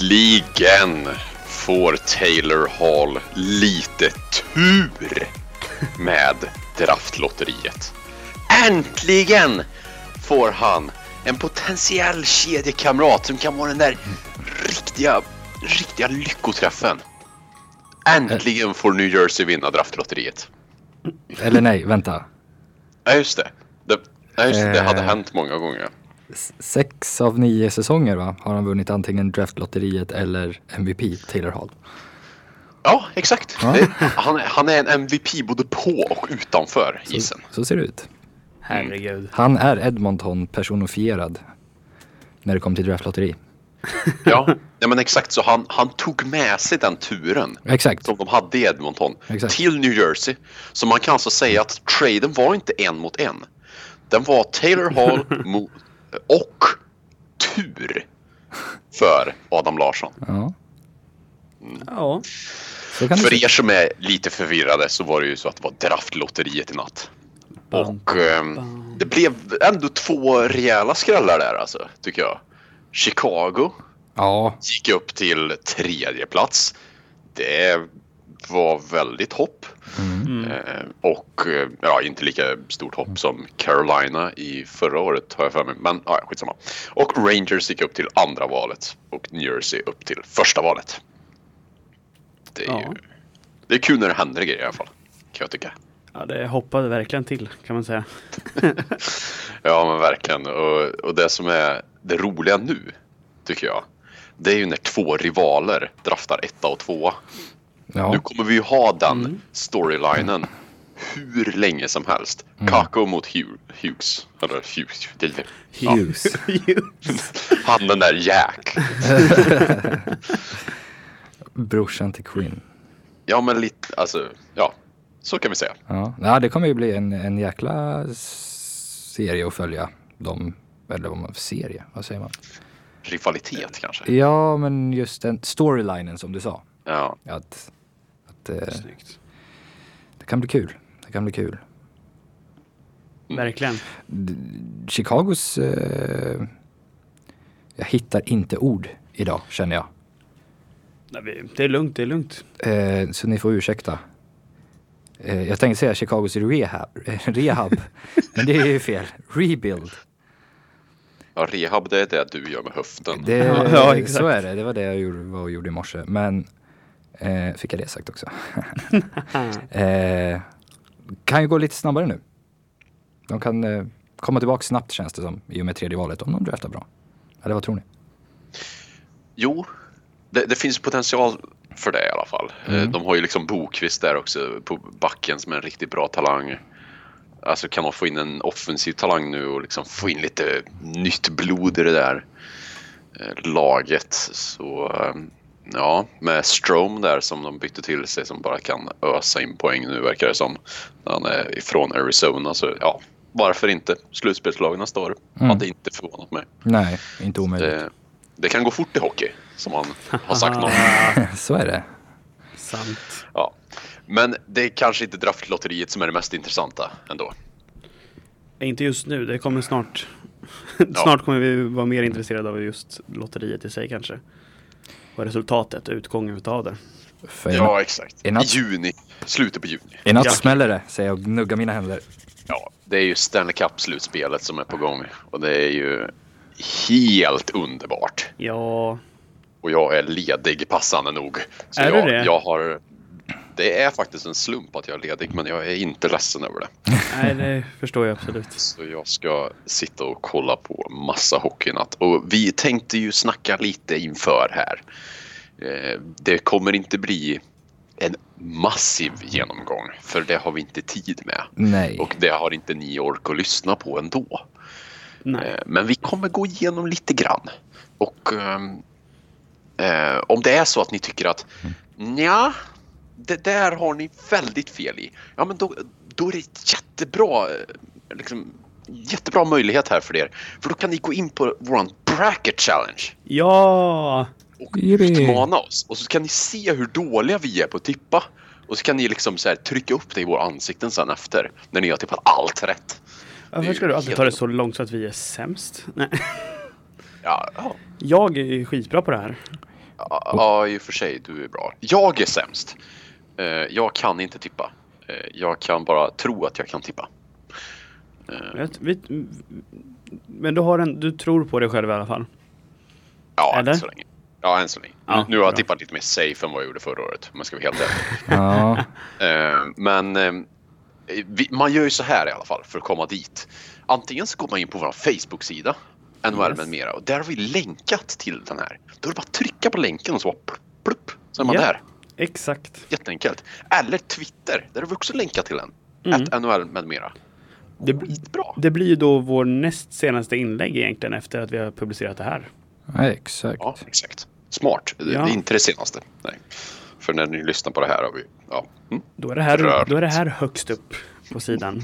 Äntligen får Taylor Hall lite tur med draftlotteriet. Äntligen får han en potentiell kedjekamrat som kan vara den där riktiga, riktiga lyckoträffen. Äntligen får New Jersey vinna draftlotteriet. Eller nej, vänta. Ja, just det. Det, ja, just det. det hade Eh. hänt många gånger. Sex av nio säsonger va? Har han vunnit antingen draftlotteriet eller MVP, Taylor Hall. Ja, exakt. Ja. Det, han, är- han är en MVP både på och utanför isen. Så ser det ut. Herregud. Han är Edmonton personifierad. När det kommer till draftlotteri. Ja, ja men exakt så han, han tog med sig den turen Exakt. som de hade i Edmonton Exakt. till New Jersey. Så man kan alltså säga att traden var inte en mot en. Den var Taylor Hall mot, och tur för Adam Larsson. Ja, Ja. så kan det För er som är lite förvirrade så var det ju så att det var draftlotteriet i natt. Och ehm, det blev ändå två rejäla skrällar där alltså, tycker jag. Chicago Ja, gick upp till tredje plats. Det var väldigt hopp. Mm. Eh, och eh, ja, inte lika stort hopp som Carolina i förra året har jag för mig. Men ja, skitsamma. Och Rangers gick upp till andra valet och New Jersey upp till första valet. Det är, Ja. ju, det är kul när det händer grejer i alla fall. Kan jag tycka. ja, det hoppade verkligen till kan man säga. Ja men verkligen. Och, och det som är det roliga nu, tycker jag. Det är ju när två rivaler draftar etta och tvåa. Nu ja. kommer vi ju ha den Mm. storylinen hur länge som helst. Kako mot Hugh, Hughes. Eller Hughes. det- Ja, Hughes. han den där Jack. Brorsan till Quinn. Ja men lite, alltså, ja. Så kan vi säga. Ja, ja det kommer ju bli en, en jäkla serie att följa. De, eller vad man, serie, vad säger man? Rivalitet kanske. Ja, men just den storylinen som du sa. Ja. Att, att eh, Snyggt. det kan bli kul. Det kan bli kul. Verkligen. Chicagos... Eh, jag hittar inte ord idag, känner jag. Nej, Det är lugnt, det är lugnt. Eh, så ni får ursäkta. Eh, jag tänkte säga Chicagos rehab, eh, rehab. men det är ju fel. Rebuild. ja, rehab det är det du gör med höften. Det, Ja, exakt. så är det. Det var det jag gjorde, var och gjorde i morse. Men eh, fick jag det sagt också. eh, kan ju gå lite snabbare nu. De kan eh, komma tillbaka snabbt känns det som i och med tredje valet om de draftar bra. Eller vad tror ni? Jo, det, det finns potential för det i alla fall. Eh, De har ju liksom Bokvist där också på backen som är en riktigt bra talang. Alltså kan man få in en offensiv talang nu och liksom få in lite nytt blod i det där eh, laget. Så eh, ja, med Strom där som de bytte till sig som bara kan ösa in poäng nu verkar det som. Han är ifrån Arizona så ja, varför inte? Slutspelslag nästa år. Mm. Hade inte förvånat mig. Nej, inte omöjligt. Det, det kan gå fort i hockey som man har sagt någon så är det. Sant. Ja. Men det är kanske inte draftlotteriet som är det mest intressanta ändå. Inte just nu, det kommer snart. snart kommer vi vara mer intresserade av just lotteriet i sig kanske. Och resultatet utgången utav det. För Ja, exakt. i natt- juni. Slutet på juni. I natt Ja. smäller det, säger jag och gnuggar mina händer. Ja, det är ju Stanley Cup-slutspelet som är på gång. Och det är ju helt underbart. Ja, Och jag är ledig passande nog. Så Är du jag, det? jag har... Det är faktiskt en slump att jag är ledig, men jag är inte ledsen över det. nej det förstår jag absolut. Så jag ska sitta och kolla på massa hockey i natt. Och vi tänkte ju snacka lite inför här. Eh, Det kommer inte bli en massiv genomgång, för det har vi inte tid med. Nej. Och det har inte ni ork att lyssna på ändå. Nej. Eh, Men vi kommer gå igenom lite grann. Och ehm, eh, om det är så att ni tycker att ja, det där har ni väldigt fel i. Ja, men då, då är det jättebra, liksom, jättebra möjlighet här för er. För då kan ni gå in på våran bracket challenge Ja! och utmana oss. Och så kan ni se hur dåliga vi är på att tippa. Och så kan ni liksom så här trycka upp det i våra ansikten sen efter. När ni har tippat allt rätt. Varför ska du alltid ta det så långt så att vi är sämst? Nej. Ja, ja. Jag är skitbra på det här. Ja, ja, i och för sig, du är bra. Jag är sämst. Eh, jag kan inte tippa. Eh, jag kan bara tro att jag kan tippa. Eh, Men du, har en, du tror på dig själv i alla fall? ja, Eller? än så länge. Ja, än så länge. Ja, nu, nu har jag bra. tippat lite mer safe än vad jag gjorde förra året, om jag ska vara helt ärlig. Ja, men man gör ju så här i alla fall för att komma dit. Antingen så går man in på vår Facebook-sida, NHL Yes. med mera, och där har vi länkat till den här. Då är det bara att trycka på länken och så bara plupp, plupp, så är man Ja. där. Exakt. Jätteenkelt. Eller Twitter, där har vi också länkat till den. Mm. Att NHL med mera. Det, Skitbra. det blir ju då vår näst senaste inlägg egentligen efter att vi har publicerat det här. ja exakt. Ja, exakt. Smart. Ja. det är inte det senaste. Nej. För när ni lyssnar på det här har vi... Ja, mm, Då är det här, då är det här högst upp på sidan.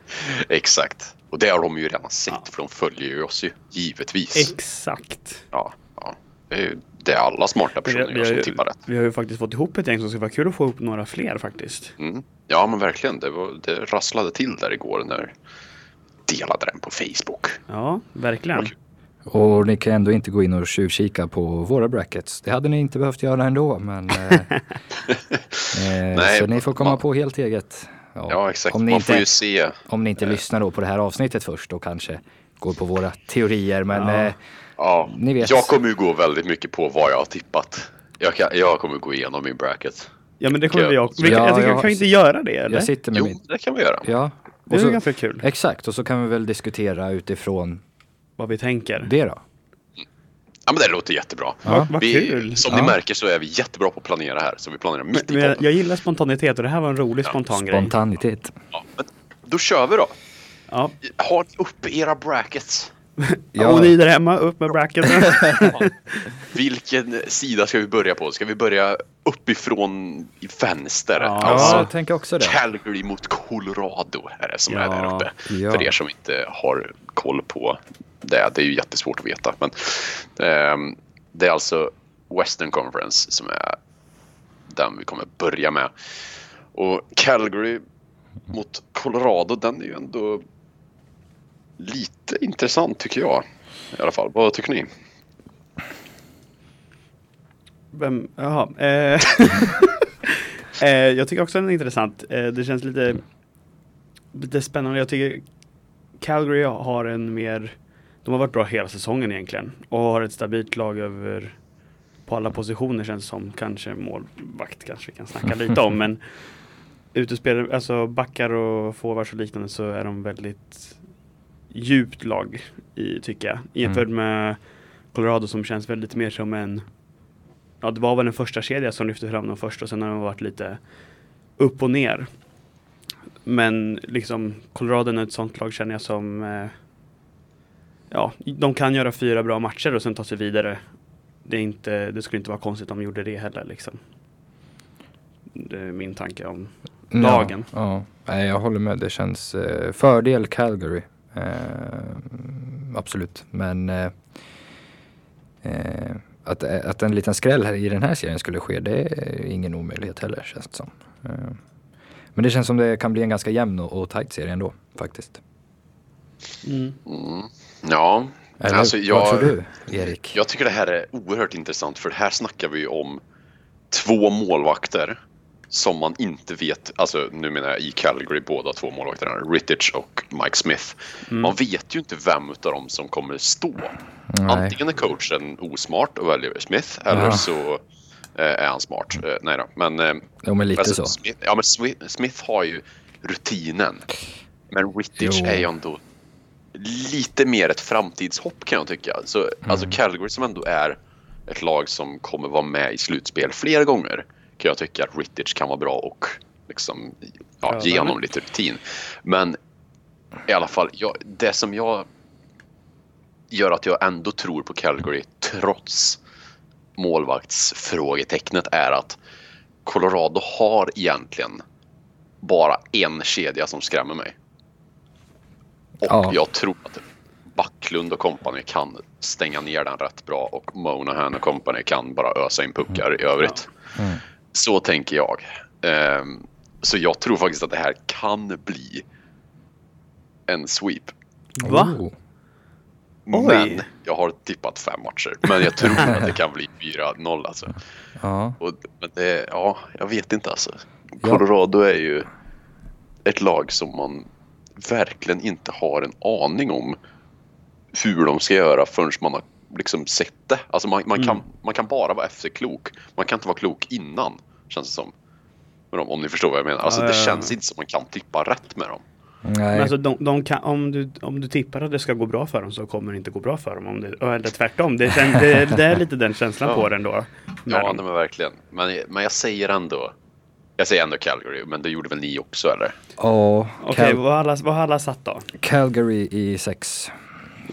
exakt. Och det har de ju redan sett, Ja. för de följer ju oss ju. Givetvis. Exakt. Ja, ja. Det är ju det är alla smarta Vi, personer vi, har som ju, tippar rätt. vi har ju faktiskt fått ihop ett gäng som ska vara kul att få ihop några fler faktiskt. Mm. Ja, men verkligen. Det, var, det rasslade till där igår när delade den på Facebook. Ja, verkligen. Och ni kan ändå inte gå in och tjuvkika på våra brackets. Det hade ni inte behövt göra ändå, men... eh, eh, Nej, så ni får komma man- på helt eget. Ja, exakt. Om ni Man inte, får ju se. om ni inte lyssnar då på det här avsnittet först och kanske går på våra teorier. Men Ja. eh, Ja, Ni vet. Jag kommer ju gå väldigt mycket på vad jag har tippat. Jag, kan, jag kommer gå igenom min bracket. Ja, men det kommer vi också. Vi, Ja, jag tycker, jag- kan vi inte göra det eller? jag sitter med Jo, min... det kan vi göra. Ja. Det är så, ganska kul exakt, och så kan vi väl diskutera utifrån vad vi tänker. det då. Ja, men det låter jättebra. Ja. Vad Vi, kul. som Ja. ni märker så är vi jättebra på att planera här. Så vi planerar mitt Men i jag, podden. jag gillar spontanitet och det här var en rolig spontan grej. Spontanitet. Ja, men då kör vi då. Ja. Har ni uppe era brackets? Ja. Och ni där hemma, upp med bracketen. Vilken sida ska vi börja på? Ska vi börja uppifrån i vänster? Ja. Alltså, jag tänker också det. Calgary mot Colorado är det som är Ja. där uppe. Ja. För er som inte har koll på det. Det är ju jättesvårt att veta. Men, ehm, det är alltså Western Conference som är den vi kommer börja med. Och Calgary mot Colorado, den är ju ändå lite intressant tycker jag. I alla fall. Vad tycker ni? Vem, jaha. Eh, eh, jag tycker också den är intressant. Eh, det känns lite, lite spännande. Jag tycker Calgary har en mer, de har varit bra hela säsongen egentligen. Och har ett stabilt lag över på alla positioner känns det som. Kanske målvakt kanske vi kan snacka lite om. Men utespelare, alltså backar och forwards och liknande så är de väldigt djupt lag i, tycker jag. Jämfört med Colorado som känns väldigt mer som en Ja, det var väl den första kedjan som lyfte fram dem först och sen har de varit lite upp och ner. Men liksom Colorado är ett sånt lag känner jag som eh, Ja, de kan göra fyra bra matcher och sen ta sig vidare. Det, är inte, det skulle inte vara konstigt om de gjorde det heller liksom. Det är min tanke om lagen. Ja, ja. Nej, jag håller med. Det känns eh, fördel Calgary. Eh, absolut. Men eh, eh, att, att en liten skräll här i den här serien skulle ske, det är ingen omöjlighet heller känns det som. Eh, men det känns som det kan bli en ganska jämn och, och tajt serie ändå faktiskt. Mm. Mm. Ja, Eller alltså vad jag, tror du, Erik? jag tycker det här är oerhört intressant för här snackar vi om två målvakter som man inte vet, alltså nu menar jag i Calgary båda två målvakterna, Rittich och Mike Smith. Mm. Man vet ju inte vem utav dem som kommer stå. Nej. Antingen är coachen osmart och väljer Smith eller Ja. så eh, är han smart. Eh, nej då, men eh, Jo, men lite alltså, så. Smith, ja, men Smith, Smith har ju rutinen. Men Rittich Jo. är ju ändå lite mer ett framtidshopp kan jag tycka. Så, Mm. Alltså Calgary som ändå är ett lag som kommer vara med i slutspel flera gånger kan jag tycka att Rittich kan vara bra och liksom, ja, Ja, ge honom lite rutin. Men i alla fall, jag, det som jag gör att jag ändå tror på Calgary trots målvaktsfrågetecknet är att Colorado har egentligen bara en kedja som skrämmer mig. Och Ja. jag tror att Backlund och company kan stänga ner den rätt bra och Monahan och company kan bara ösa in puckar i övrigt. Mm. Så tänker jag. Ehm, så jag tror faktiskt att det här kan bli en sweep. Va? Oh. Men jag har tippat fem matcher. Men jag tror att det kan bli 4-0 alltså. Ja. Och, men det, ja, jag vet inte alltså. Colorado är ju ett lag som man verkligen inte har en aning om hur de ska göra förrän man har liksom sett det. Alltså man, man, kan, man kan bara vara efterklok. Man kan inte vara klok innan, känns det som. Med dem, om ni förstår vad jag menar. Alltså Ja, det ja, ja. känns inte som man kan tippa rätt med dem. Nej. Men alltså, de, de kan, om, du, om du tippar att det ska gå bra för dem så kommer det inte gå bra för dem. Om det, eller tvärtom. Det, kän- det, det är lite den känslan Ja. på den då. Ja, dem. men verkligen. Men, men jag säger ändå. Jag säger ändå Calgary, men det gjorde väl ni också eller? Ja, Okej, Cal- vad, har alla, vad har alla satt då? Calgary i sex.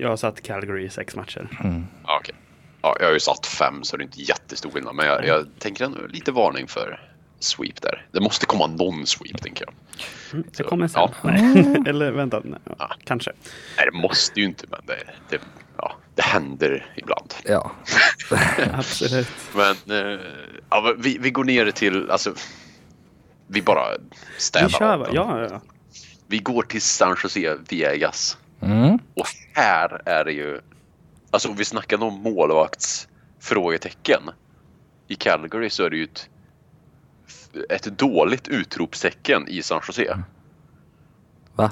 Jag har satt Calgary i sex matcher. Ja, okej. Ja, jag har ju satt fem så det är inte jättestor skillnad. Men jag, jag tänker ändå lite varning för sweep där. Det måste komma någon sweep tänker jag. Det Så, kommer sen. ja. Nej. eller vänta, nej, ja, kanske. Nej, det måste ju inte, men det, det, ja, det händer ibland. Ja. Absolut. Men eh, ja, vi, vi går ner till, alltså, vi bara städar Vi kör. Ja, ja. Vi går till San Jose Vegas. Mm. Och här är det ju, alltså om vi snackade om målvaktsfrågetecken. I Calgary så är det ju ett, ett dåligt utropstecken i San Jose. Va?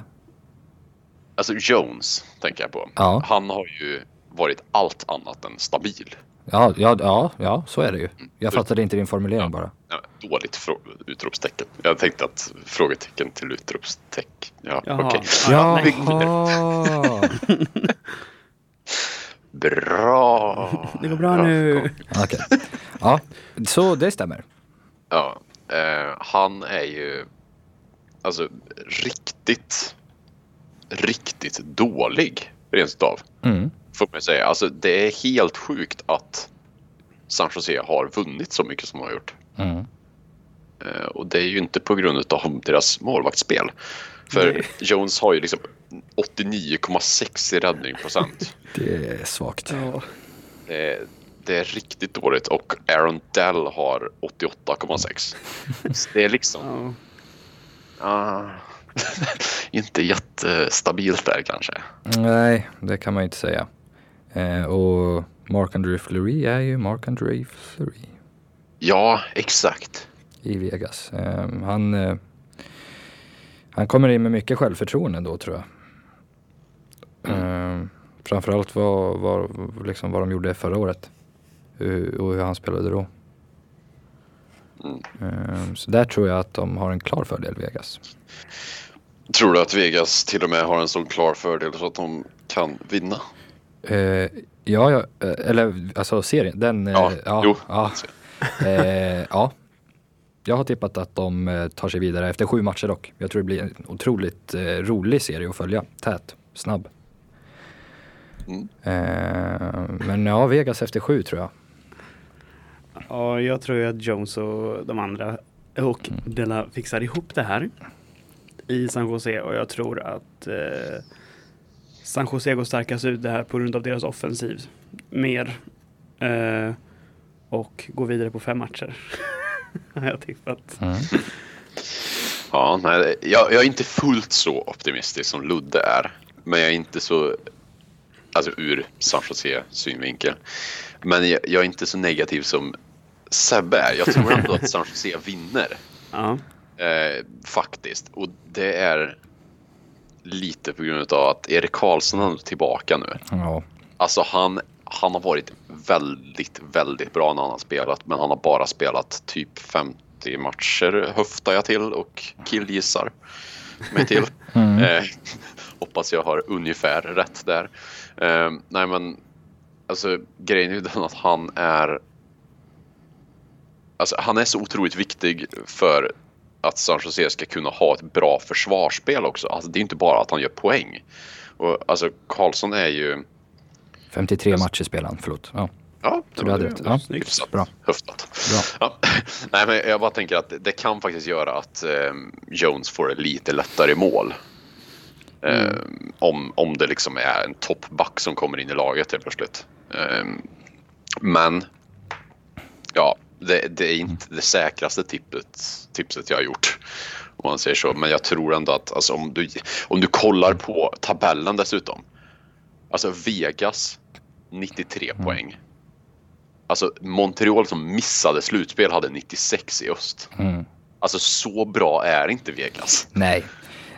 Alltså Jones tänker jag på. Ja. Han har ju varit allt annat än stabil. Ja, ja, ja, ja, så är det ju. Jag fattade inte din formulering bara. Ja, dåligt utropstecken. Jag tänkte att frågetecken till utropstecken. Ja, okej. Ja, nej. Jaha! Bra! Det går bra nu. Okej. Ja, så det stämmer. Ja, eh, han är ju alltså riktigt, riktigt dålig rent utav. Mm. Får man säga. Alltså det är helt sjukt att San Jose har vunnit så mycket som de har gjort. Mm. Eh, och det är ju inte på grund av deras målvaktsspel. För Nej. Jones har ju liksom 89,6 i räddning procent. Det är svagt. Ja. Det är, det är riktigt dåligt och Aaron Dell har 88,6. Så det är liksom Ja. ah, inte jättestabilt där kanske. Nej, det kan man ju inte säga. Eh, och Marc-André Fleury är ju Marc-André Fleury Ja, exakt. i Vegas. Eh, han, eh, han kommer in med mycket självförtroende då tror jag. Eh, framförallt vad, vad, liksom vad de gjorde förra året. Och hur han spelade då. Mm. Eh, så där tror jag att de har en klar fördel Vegas. Tror du att Vegas till och med har en sån klar fördel så att de kan vinna? Eh, ja, ja, eh, eller alltså serien, den... eh, Ja, ja, jo. Ja, eh, ja. Jag har tippat att de tar sig vidare efter sju matcher dock. Jag tror det blir en otroligt eh, rolig serie att följa. Tät, snabb. Mm. Eh, men ja, Vegas efter sju tror jag. ja, jag tror att Jones och de andra och Della fixar ihop det här i San Jose och jag tror att eh, San Jose går starkast ut det här på grund av deras offensiv mer eh, och går vidare på fem matcher. Har jag tippat. Mm. Ja, nej, jag, jag är inte fullt så optimistisk som Ludde är. Men jag är inte så, alltså ur San Jose synvinkel. Men jag, jag är inte så negativ som Sebbe är. Jag tror ändå att San Jose vinner. Ja, Eh, faktiskt. Och det är lite på grund av att Erik Karlsson är tillbaka nu. Ja. Alltså han, han har varit väldigt, väldigt bra när han har spelat. Men han har bara spelat typ 50 matcher höftar jag till och killgissar mig till. Mm. Eh, hoppas jag har ungefär rätt där. Eh, nej men alltså grejen är ju den att han är Alltså han är så otroligt viktig för att San Jose ska kunna ha ett bra försvarsspel också. Alltså det är inte bara att han gör poäng. Och alltså Karlsson är ju 53 matcher spelade han, förlåt. Ja, Ja, så du hade rätt. Ja, Hyfsat. bra. Höftat. Bra. Ja. Nej, men jag bara tänker att det kan faktiskt göra att eh, Jones får det lite lättare i mål. Eh, om, om det liksom är en toppback som kommer in i laget helt plötsligt. Eh, men ja, det, det är inte det säkraste tippet, tipset jag har gjort. Om man säger så. Men jag tror ändå att alltså, om, du, om du kollar på tabellen dessutom. Alltså Vegas 93 poäng. Alltså Montreal som missade slutspel hade 96 i öst. Mm. Alltså så bra är inte Vegas. Nej.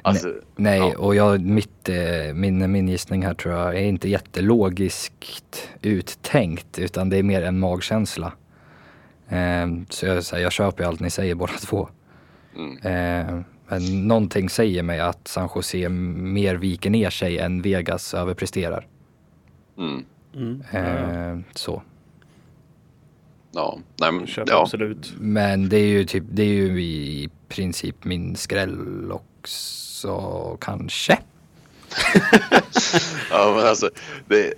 Alltså, Nej, ja. och jag, mitt, eh, min, min gissning här tror jag är inte jättelogiskt uttänkt utan det är mer en magkänsla. Eh, så jag, så här, jag köper ju allt ni säger båda två. Mm. Eh, men någonting säger mig att San Jose mer viker ner sig än Vegas överpresterar. Mm. Mm. Eh, så. Ja, nej men Köper ja. absolut. Men det är ju typ, det är ju i princip min skräll också kanske. ja men alltså det,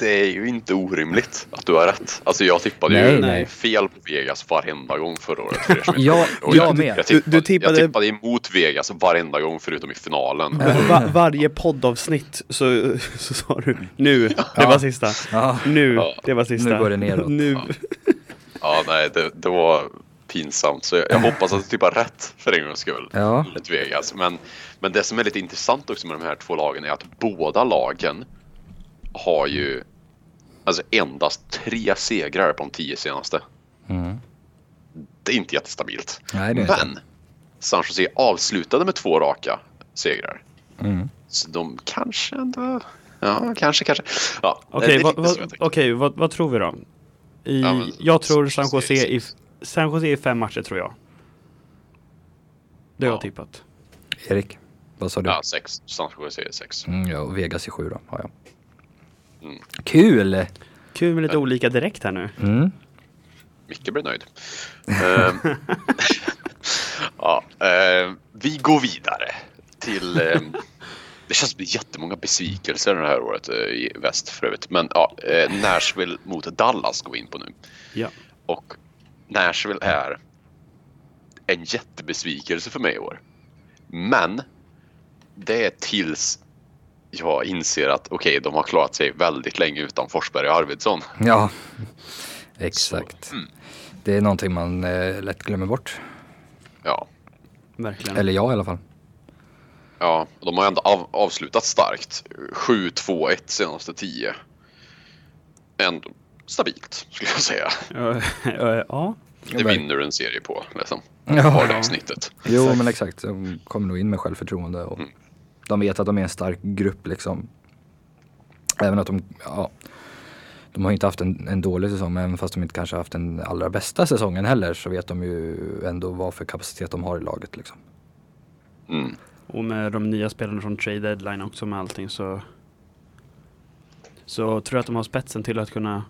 det är ju inte orimligt att du har rätt. Alltså jag tippade Nej, ju nej. fel på Vegas varenda gång förra året. För som inte Ja, vet. Och jag med. Jag tippade, Du- du tippade- jag tippade emot Vegas varenda gång förutom i finalen. Va varje poddavsnitt så, så sa du nu, det Ja. var sista. Ja. Nu, Ja. det var sista. Nu går det neråt. Nu. Ja, nej, det, det var pinsamt. Så jag, jag hoppas att du tippar rätt för en gångs skull. Ja. Vegas. Men, men det som är lite intressant också med de här två lagen är att båda lagen har ju alltså endast tre segrar på de tio senaste. Mm. Det är inte jättestabilt. Nej, det är inte. Men San Jose avslutade med två raka segrar. Mm. Så de kanske ändå... Ja, kanske, kanske. Ja, Okej, vad, lite så vad, jag vad, tror vi då? I, Ja, men- jag tror San Jose i, San Jose i fem matcher tror jag. Det har jag Ja. tippat. Erik, vad sa du? Ja, sex. San Jose är sex. Mm, ja, och Vegas i sju då, har jag. Mm. Kul! Kul med lite olika direkt här nu. Mm. Micke blir nöjd. Ehm, ja, ehm, vi går vidare till... ehm, det känns som jättemånga besvikelser det här året eh, i väst för övrigt. Men ja, eh, Nashville mot Dallas går vi in på nu. Ja. Och Nashville är en jättebesvikelse för mig i år. Men det är tills jag inser att okej, de har klarat sig väldigt länge utan Forsberg och Arvidsson. Ja, exakt. Så, mm. Det är någonting man eh, lätt glömmer bort. Ja, Verkligen. Eller jag i alla fall. Ja, de har ändå av, avslutat starkt. 7-2-1 senaste 10. Ändå stabilt skulle jag säga. Ja. Det vinner du en serie på liksom. Ja. Har det snittet. Jo men exakt, de kommer nog in med självförtroende och Mm. De vet att de är en stark grupp liksom. Även att de, ja, de har inte haft en, en dålig säsong men även fast de inte kanske haft den allra bästa säsongen heller så vet de ju ändå vad för kapacitet de har i laget liksom. Mm. Och med de nya spelarna från trade deadline också med allting så så tror jag att de har spetsen till att kunna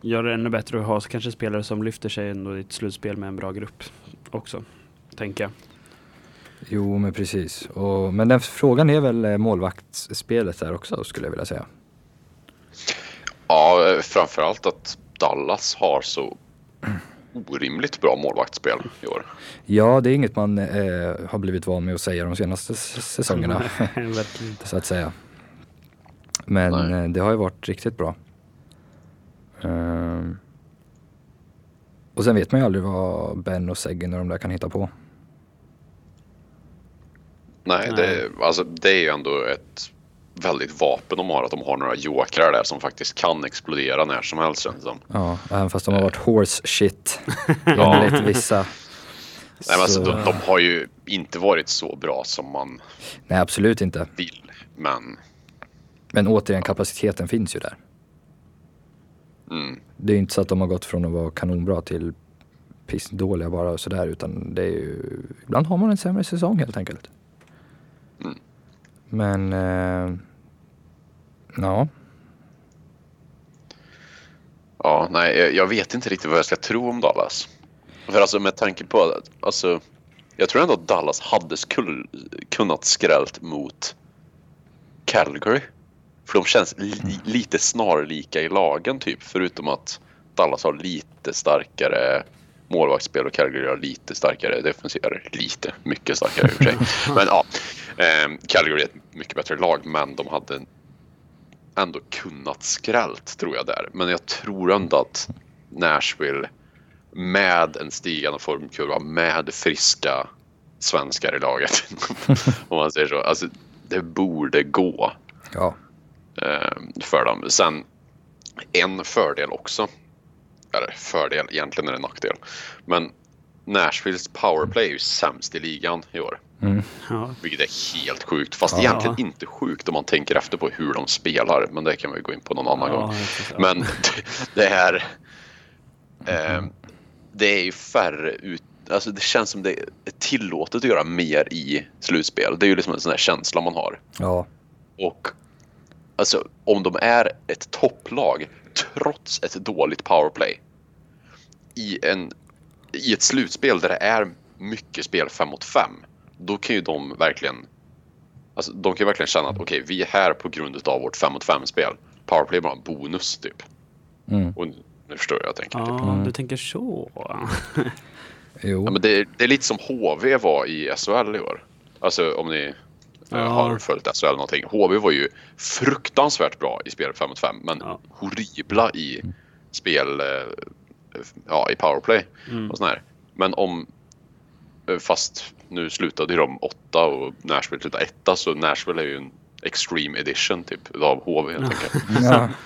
göra det ännu bättre och ha kanske spelare som lyfter sig ändå i ett slutspel med en bra grupp också. Tänker jag. Jo men precis. Och, men den frågan är väl eh, målvaktsspelet där också skulle jag vilja säga. Ja, framförallt att Dallas har så orimligt bra målvaktsspel i år. Ja det är inget man eh, har blivit van med att säga de senaste säsongerna. Så att säga. Men Nej. eh, det har ju varit riktigt bra. Ehm. och sen vet man ju aldrig vad Ben och Seguin och de där kan hitta på. Nej, det, alltså, det är ju ändå ett väldigt vapen de har. Att de har några jokrar där som faktiskt kan explodera när som helst känns som. Ja, även fast de har varit horse shit Ja. enligt vissa. Nej, men alltså, Så- de, de har ju inte varit så bra som man Nej absolut inte. vill. Men Men återigen kapaciteten finns ju där. mm, Det är ju inte så att de har gått från att vara kanonbra till pissdåliga bara och sådär utan det är ju, ibland har man en sämre säsong helt enkelt. Mm. Men, eh, ja. Ja, nej, jag- vet inte riktigt vad jag ska tro om Dallas. För alltså med tanke på att, alltså, jag tror ändå att Dallas hade skulle, kunnat skrällt mot Calgary. För de känns li, lite snarlika i lagen typ, förutom att Dallas har lite starkare målvaktsspel och Calgary har lite starkare defensiv, lite, mycket starkare i och för sig. Men ja, Calgary är ett mycket bättre lag, men de hade ändå kunnat skrällt tror jag där. Men jag tror ändå att Nashville med en stigande formkurva med friska svenskar i laget. om man säger så. Alltså, det borde gå. Ja, eh, för dem. Sen en fördel också. Eller fördel, egentligen är det en nackdel. Men Nashvilles powerplay är ju sämst i ligan i år. Ja. Vilket är helt sjukt. Fast Ja. egentligen inte sjukt om man tänker efter på hur de spelar. Men det kan vi gå in på någon annan Ja, gång. Men det är... Eh, det är ju färre ut... Alltså det känns som det är tillåtet att göra mer i slutspel. Det är ju liksom en sån här känsla man har. Ja, Och alltså om de är ett topplag trots ett dåligt powerplay i, en, i ett slutspel där det är mycket spel 5 mot 5 då kan ju de verkligen alltså, de kan ju verkligen känna att okej vi är här på grund av vårt 5 mot 5 spel powerplay är bara en bonus typ mm. och nu förstår jag, jag tänker typ. Ja, du tänker så. jo. Ja, men det, är- det är lite som HV var i SHL i år. Alltså om ni eh, Ja. har följt SHL någonting. HV var ju fruktansvärt bra i spel 5 mot 5 men Ja. horribla i spel eh, ja, i powerplay Mm. och sådär. Men om eh, fast nu slutade ju de åtta och Nashville slutade etta så Nashville är ju en extreme edition typ av HV helt enkelt. Ja.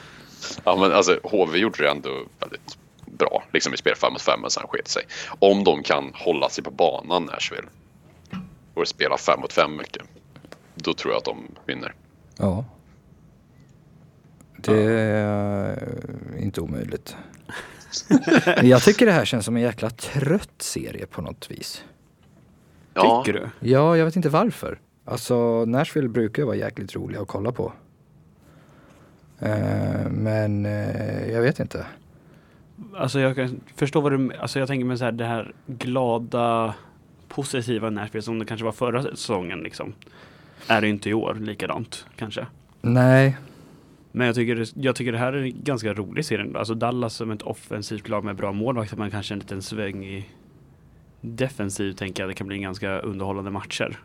Ja men alltså HV gjorde det ändå väldigt bra liksom i spel 5 mot 5 men sen sket sig. Om de kan hålla sig på banan Nashville och spela 5 mot 5 mycket. Då tror jag att de vinner. ja. Det är inte omöjligt. Jag tycker det här känns som en jäkla trött serie på något vis. Ja, Tycker du? Ja, jag vet inte varför. Alltså Nashville brukar vara jäkligt roliga att kolla på. Eh, men eh, jag vet inte. Alltså jag kan förstå vad du Alltså jag tänker mig så här det här glada positiva Nashville som det kanske var förra säsongen liksom. Är det inte i år likadant kanske. Nej, Men jag tycker, det- jag tycker det här är en ganska rolig serie. Alltså Dallas som ett offensivt lag med bra målvakter men kanske en liten sväng i defensiv tänker jag det kan bli ganska underhållande matcher.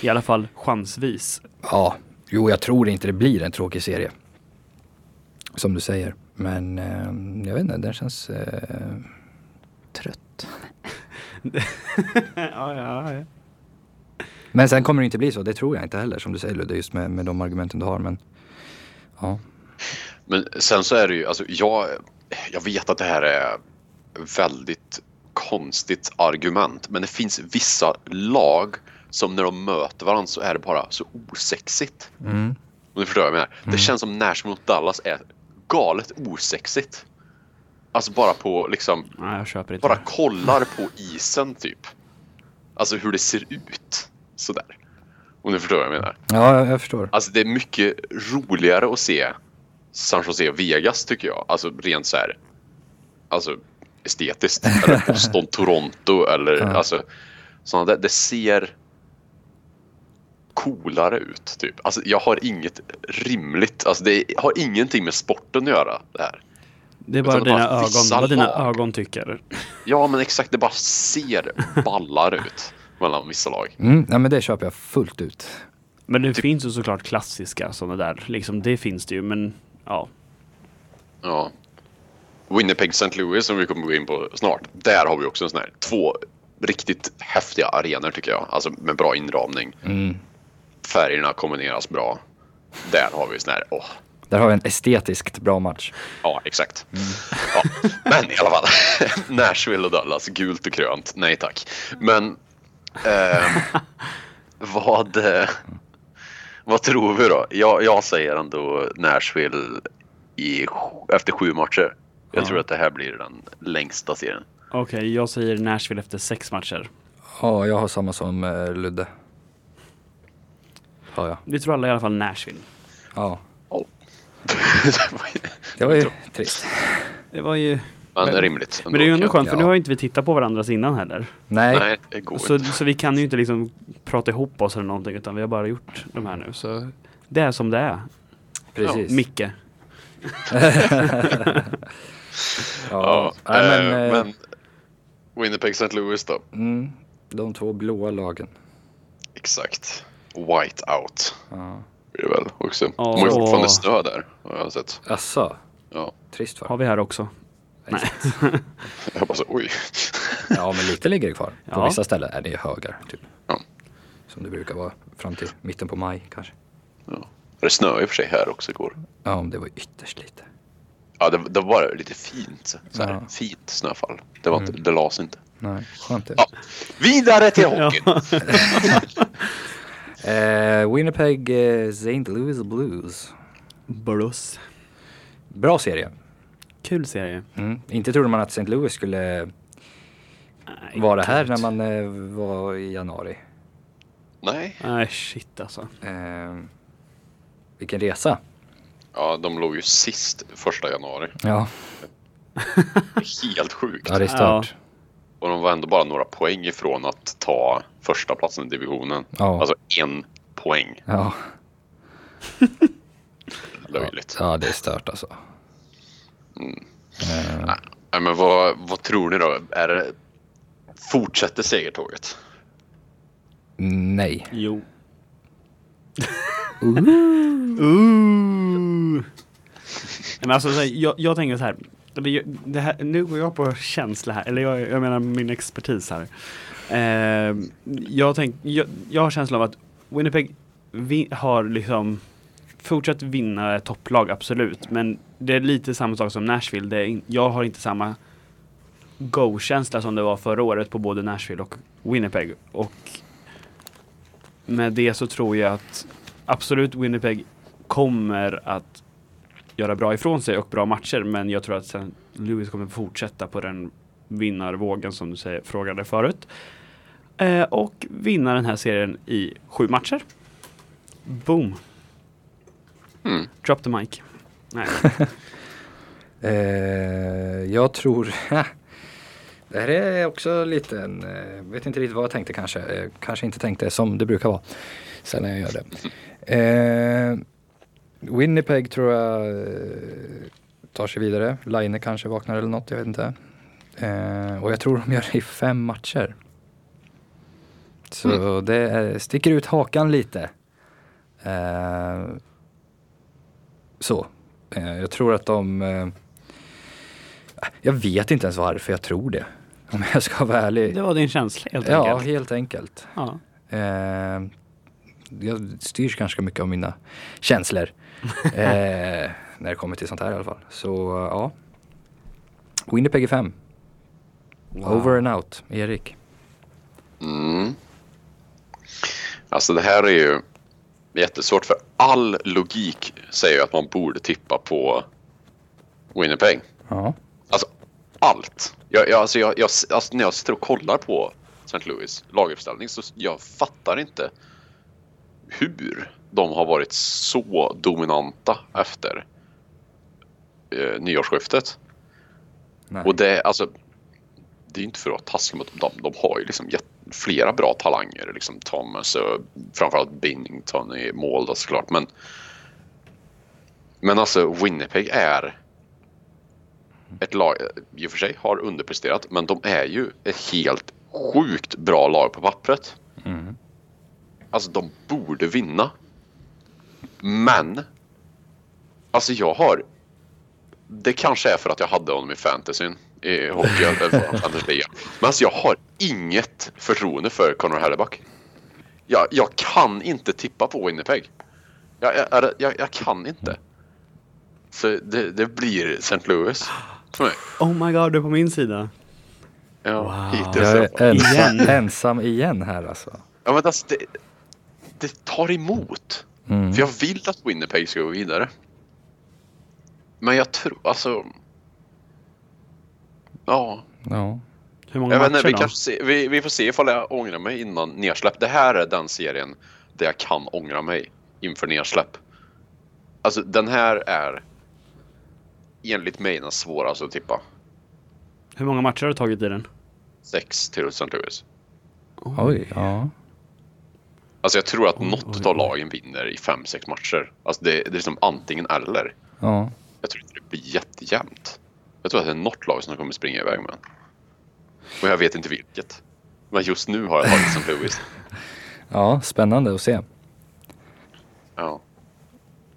I alla fall chansvis. ja, jo jag tror inte det blir en tråkig serie. Som du säger. Men eh, jag vet inte, den känns eh, trött. ja, ja, ja. Men sen kommer det inte bli så, det tror jag inte heller som du säger Ludde, just med, med de argumenten du har. Men ja, men sen så är det ju, alltså jag, jag vet att det här är väldigt konstigt argument. Men det finns vissa lag som när de möter varandra så är det bara så osexigt. mm. Om du förstår vad jag menar. Det känns som Nashville mot Dallas är galet osexigt. Alltså bara på liksom, Nej, jag köper inte bara kollar på isen typ. Alltså hur det ser ut. Sådär. Om du förstår vad jag menar. ja jag, jag förstår. Alltså det är mycket roligare att se San Jose Vegas tycker jag. Alltså rent så här. Alltså estetiskt. Eller Boston, Toronto eller Ja. alltså. Sådana där. Det ser coolare ut typ. Alltså jag har inget rimligt. Alltså det har ingenting med sporten att göra det här. Det är bara Utan dina bara ögon, vad dina lag. ögon tycker. Ja men exakt. Det bara ser ballare ut. Mellan vissa lag. Mm, nej men det köper jag fullt ut. Men det Typ- finns ju såklart klassiska sådana där. Liksom, det finns det ju, men ja. Ja. Winnipeg St. Louis som vi kommer gå in på snart. Där har vi också en sån här två riktigt häftiga arenor tycker jag. Alltså med bra inramning. Mm. Färgerna kombineras bra. Där har vi sån här, åh. Där har vi en estetiskt bra match. Ja, exakt. Ja. Men i alla fall. Nashville och Dallas, gult och grönt. Nej tack. Men ehm, vad, eh, vad tror vi då? Jag, jag säger ändå Nashville i, efter sju matcher. Jag Ja. tror att det här blir den längsta serien. Okej, jag säger Nashville efter sex matcher. Ja, jag har samma som eh, Ludde. Ja, ja. Vi tror alla i alla fall Nashville. ja. Ja. Det var ju trist. Det var ju... Men Men- rimligt. Men det är ju ändå skönt för Ja. nu har inte vi tittat på varandras innan heller. Nej, Nej, det går Så, inte. så vi kan ju inte liksom prata ihop oss eller någonting utan vi har bara gjort de här nu. Så det är som det är. precis. Micke. Ja, Ja, Nej, men, eh, eh, men Winnipeg St. Louis då? Mm, de två blåa lagen. Exakt. White out. Ja. Det väl också. Ja, De har ju fortfarande snö där. Har jag sett. Asså, Ja. trist för Har vi här också. Nej. Jag bara så, oj. Ja, men lite ligger det kvar. På Ja. vissa ställen är det högar, typ. Ja. Som det brukar vara fram till mitten på maj kanske. Ja. Det snöade i och för sig här också igår. Ja, det var ytterst lite. Ja, det, det var lite fint. Så här, Ja. Fint snöfall. Det, var inte, Mm. det lades inte. Nej, skönt det. Ja. Vidare till hockeyn! Eh, Winnipeg eh, St. Louis Blues. Burros. Bra serie. Kul serie. Mm. Inte trodde man att St. Louis skulle Nej, vara här när man eh, var i januari. Nej. Nej, shit alltså. Vilken resa. Ja, de låg ju sist första januari. Ja, helt sjukt. ja det är stört. Och de var ändå bara några poäng ifrån att ta första platsen i divisionen. Ja. Alltså en poäng. Ja. Löjligt. ja, det är stört alltså. Mm. Eh, Nej, men vad, vad tror ni då? Är det, fortsätter segertåget? nej. Jo. Uh. Ooh. Men alltså, här, jag, jag tänker så här. Det, här. Nu går jag på känsla här, eller jag, jag menar min expertis här. Eh, jag, tänk, jag, jag har känslan av att Winnipeg vi, har liksom fortsatt vinna topplag, absolut. Men det är lite samma sak som Nashville. Det är jag har inte samma go-känsla som det var förra året på både Nashville och Winnipeg. Och med det så tror jag att absolut Winnipeg kommer att göra bra ifrån sig och bra matcher men jag tror att sen Lewis kommer fortsätta på den vinnarvågen som du säger, frågade förut. Eh, och vinna den här serien i sju matcher. Boom. Mm. Drop the mic. Nej. Eh, jag tror... det här är också lite en... Eh, vet inte riktigt vad jag tänkte kanske. Eh, kanske inte tänkte som det brukar vara. Sällan jag gör det. Eh, Winnipeg tror jag eh, tar sig vidare. Line kanske vaknar eller något, jag vet inte. Eh, och jag tror de gör det i fem matcher. Så det eh, sticker ut hakan lite. Eh, så. Eh, jag tror att de... Eh, jag vet inte ens varför jag tror det. Om jag ska vara ärlig. Det var din känsla helt ja, enkelt. helt enkelt. Ja. Eh, jag styrs ganska mycket av mina känslor. eh, när det kommer till sånt här i alla fall. Så ja. Winnipeg är fem. Over and out. Erik. Mm. Alltså det här är ju jättesvårt för all logik säger att man borde tippa på Winnipeg. Ja. Alltså allt. Jag, jag, alltså, jag, jag, alltså, när jag sitter och kollar på St. Louis laguppställning så jag fattar inte hur de har varit så dominanta efter eh, nyårsskiftet. Nej. Och det, alltså, det är inte för att vara taskig mot dem. De har ju liksom jätt, flera bra talanger. Liksom Thomas och framförallt Binnington i mål då såklart. Men, men alltså Winnipeg är ett lag, i och för sig har underpresterat, men de är ju ett helt sjukt bra lag på pappret. Mm. Alltså de borde vinna. Men. Alltså jag har. Det kanske är för att jag hade honom i fantasyn. I hockey eller. Men alltså jag har inget förtroende för Connor Hellebuck. Jag, jag kan inte tippa på Winnipeg. Jag, jag, jag, jag kan inte. Så det, det blir St. Louis för mig. Oh my god, du är på min sida. Ja, Wow. hittills Jag är ensam, Igen. ensam igen här alltså. Ja, men alltså, det, det tar emot. Mm. För jag vill att Winnipeg ska gå vidare. Men jag tror, alltså... Ja, Ja. Hur många jag matcher inte, vi, då? se, vi, vi får se ifall jag ångrar mig innan nedsläpp. Det här är den serien där jag kan ångra mig inför nedsläpp. Alltså den här är enligt mig den svåraste att tippa. Hur många matcher har du tagit i den? Sex till St. Louis. Oj, ja. Alltså jag tror att Oj, något oj, av lagen vinner i fem sex matcher. Alltså det, det är liksom antingen eller. Ja. Jag tror inte det blir jättejämnt. Jag tror att det är något lag som kommer springa iväg med den. Och jag vet inte vilket. Men just nu har jag tagit St. Louis. ja, spännande att se. Ja.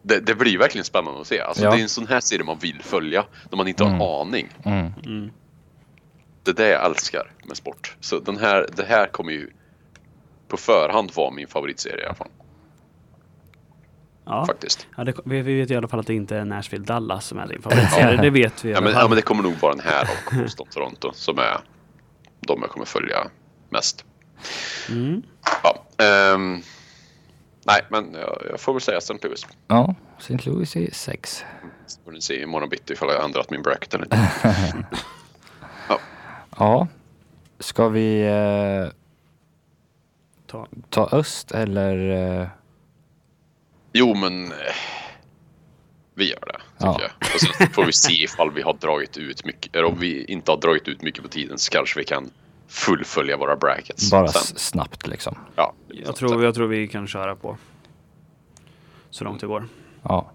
Det, det blir verkligen spännande att se. Alltså, Ja. Det är en sån här serie man vill följa. När man inte har en Mm. aning. Mm. Mm. Det är det jag älskar med sport. Så den här, det här kommer ju på förhand vara min favoritserie i alla fall. Ja, faktiskt. ja det, vi, vi vet i alla fall att det inte är Nashville Dallas som är din favoritserie. det vet vi i Ja alla men, fall. ja, men det kommer nog vara den här och Boston Toronto som är de jag kommer följa mest. Mm. Ja, ehm, nej, men jag, jag får väl säga St. Louis. Ja, St. Louis är sex. Så får ni se imorgon bitti ifall jag har ändrat min bracket eller inte. Ja, ska vi eh, Ta. ta öst eller? Eh, Jo, men eh, vi gör det. Tycker Ja. jag. Och sen får vi se ifall vi har dragit ut mycket. Eller om vi inte har dragit ut mycket på tiden så kanske vi kan fullfölja våra brackets. bara sen. s- snabbt liksom. Ja, Jag, tror, jag tror vi kan köra på så långt det går. Ja,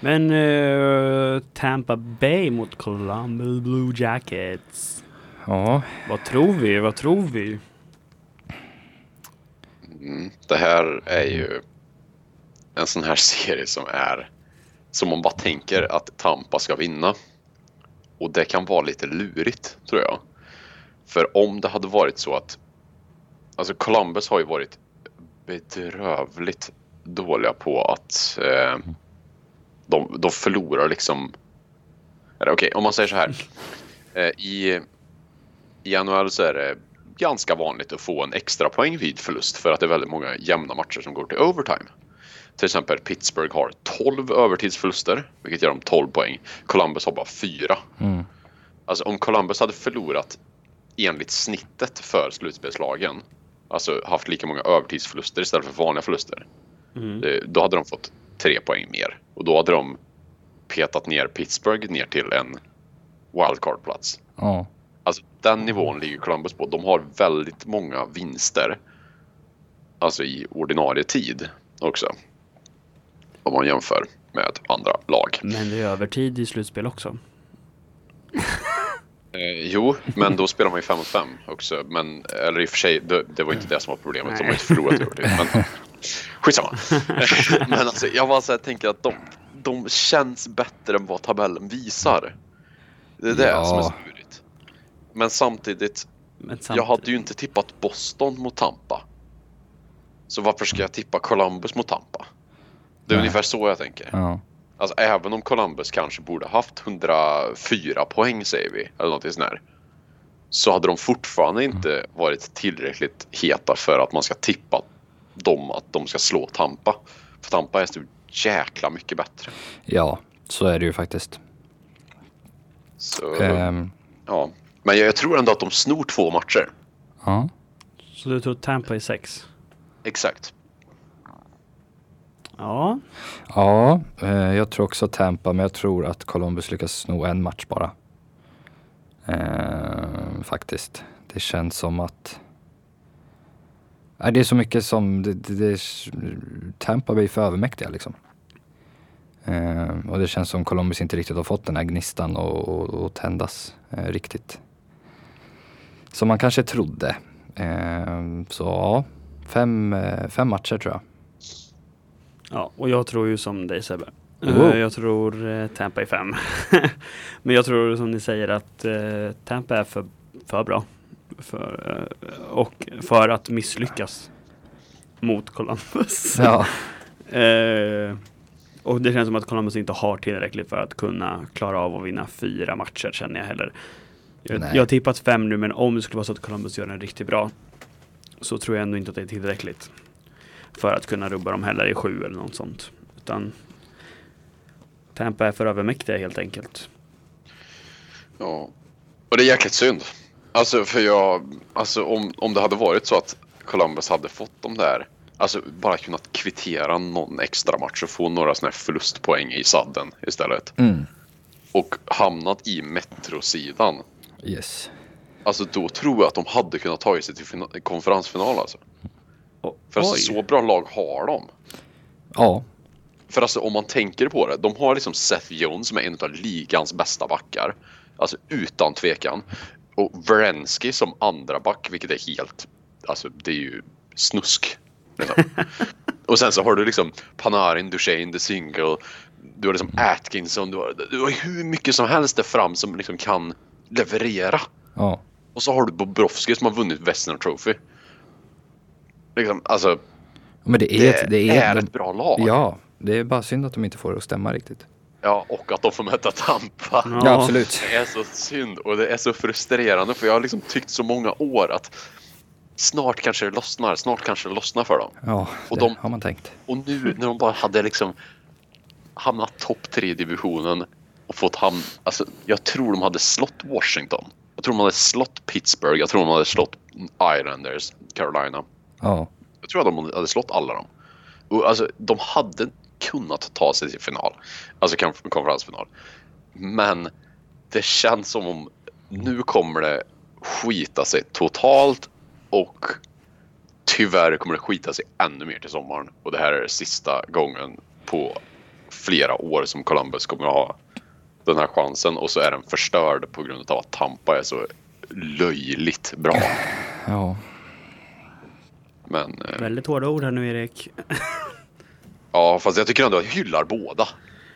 Men eh, Tampa Bay mot Columbus Blue Jackets. ja, Vad tror vi? Vad tror vi? Mm, det här är ju en sån här serie som är som man bara tänker att Tampa ska vinna. Och det kan vara lite lurigt tror jag. För om det hade varit så att Alltså Columbus har ju varit bedrövligt dåliga på att eh, de, de förlorar liksom Okej, om man säger så här. Eh, I, I NHL så är det ganska vanligt att få en extra poäng vid förlust för att det är väldigt många jämna matcher som går till overtime. Till exempel Pittsburgh har 12 övertidsförluster, vilket ger dem 12 poäng. Columbus har bara 4. mm, Alltså om Columbus hade förlorat enligt snittet för slutspelslagen, alltså haft lika många övertidsförluster istället för vanliga förluster, Mm. då hade de fått 3 poäng mer. Och då hade de petat ner Pittsburgh ner till en wildcard-plats. ja, Alltså den nivån ligger Columbus på. De har väldigt många vinster. Alltså i ordinarie tid också. Om man jämför med andra lag. Men det är övertid i slutspel också. Eh, jo, men då spelar man ju 5 mot 5 också. Men, eller i och för sig, det, det var inte det som var problemet. De har inte förlorat övertid. Men skitsamma. men alltså, jag bara så här, tänker att de, de känns bättre än vad tabellen visar. Det är det Ja. som är så. Men samtidigt, Men Jag hade ju inte tippat Boston mot Tampa. Så varför ska jag tippa Columbus mot Tampa? Det är Nej. ungefär så jag tänker. ja, Alltså även om Columbus kanske borde haft 104 poäng säger vi, eller något sånt där. Så hade de fortfarande inte varit tillräckligt heta för att man ska tippa dem att de ska slå Tampa. För Tampa är så jäkla mycket bättre. ja, så är det ju faktiskt. Så, Ehm, ja. Men jag, jag tror ändå att de snor två matcher. ja, Så du tror Tampa är sex? Exakt. Ja. ja, eh, jag tror också Tampa, men jag tror att Columbus lyckas sno en match bara. Ehm, faktiskt. Det känns som att Nej, det är så mycket som, det, det, det, Tampa blir för övermäktiga liksom. Ehm, och det känns som Columbus inte riktigt har fått den här gnistan och, och, och tändas eh, riktigt. Som man kanske trodde. Ehm, så ja, fem, eh, fem matcher tror jag. Ja, och jag tror ju som dig Sebbe. Eh, Wow. Jag tror eh, Tampa är fem. Men jag tror som ni säger att Tampa är för, för bra. För, och för att misslyckas mot Columbus. Ja, Eh, och det känns som att Columbus inte har tillräckligt för att kunna klara av att vinna fyra matcher känner jag heller. Jag, Nej. jag har tippat fem nu men om det skulle vara så att Columbus gör en riktigt bra så tror jag ändå inte att det är tillräckligt för att kunna rubba dem heller i sju eller något sånt. Utan Tampa är för övermäktiga helt enkelt. Ja. Och det är jäkligt synd. Alltså för jag, alltså om, om det hade varit så att Columbus hade fått de där, alltså bara kunnat kvittera någon extra match och få några sådana här förlustpoäng i sadden istället. mm. Och hamnat i metrosidan. Yes. Alltså då tror jag att de hade kunnat ta sig till fina- konferensfinal alltså. O- För alltså, så bra lag har de. Ja, För alltså om man tänker på det, de har liksom Seth Jones som är en av ligans bästa backar. Alltså utan tvekan. Och Werensky som andra back, vilket är helt, alltså det är ju snusk. Liksom. och sen så har du liksom Panarin, Duchene, The Single, du har liksom Atkinson, du har, du har hur mycket som helst där fram som liksom kan leverera. ja, Och så har du Bobrovski som har vunnit Western Trophy. Liksom, alltså, men det är, det, ett, det är, är, ett bra lag. Ja, Det är bara synd att de inte får det att stämma riktigt. Ja, och att de får möta Tampa. Ja. Ja, absolut. Det är så synd och det är så frustrerande för jag har liksom tyckt så många år att snart kanske det lossnar, snart kanske det lossnar för dem. Ja, Och det de- har man tänkt. Och nu när de bara hade liksom hamnat topp tre i divisionen och fått hamn... Alltså, jag tror de hade slått Washington. Jag tror de hade slått Pittsburgh. Jag tror de hade slått Islanders, Carolina. Ja, Jag tror att de hade slått alla dem. Och alltså, de hade kunnat ta sig till final. Alltså konf- konferensfinal. Men det känns som om nu kommer det skita sig totalt och tyvärr kommer det skita sig ännu mer till sommaren. Och det här är sista gången på flera år som Columbus kommer att ha den här chansen och så är den förstörd på grund av att Tampa är så löjligt bra. ja. Men eh, Väldigt hårda ord här nu Erik. ja, fast jag tycker ändå att jag hyllar båda.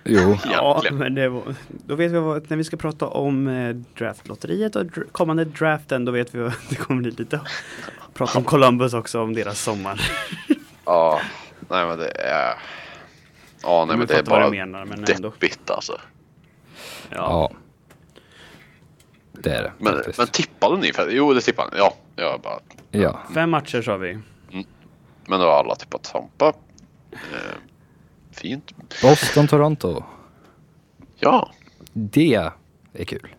Jo, Ja, men det var, då vet vi vad, när vi ska prata om eh, draftlotteriet och dr kommande draften, då vet vi att det kommer bli lite prata om Columbus också, om deras sommar. Ja, nej men det är... Ja, nej Men men det är bara menar, men ändå. deppigt alltså. Ja. ja. Det är det Men, faktiskt. men tippade ni? För, jo, det tippade ni. Ja, jag bara... Ja, Fem matcher sa vi. Men då har alla tippat Tampa. Eh, fint. Boston, Toronto. Ja, Det är kul.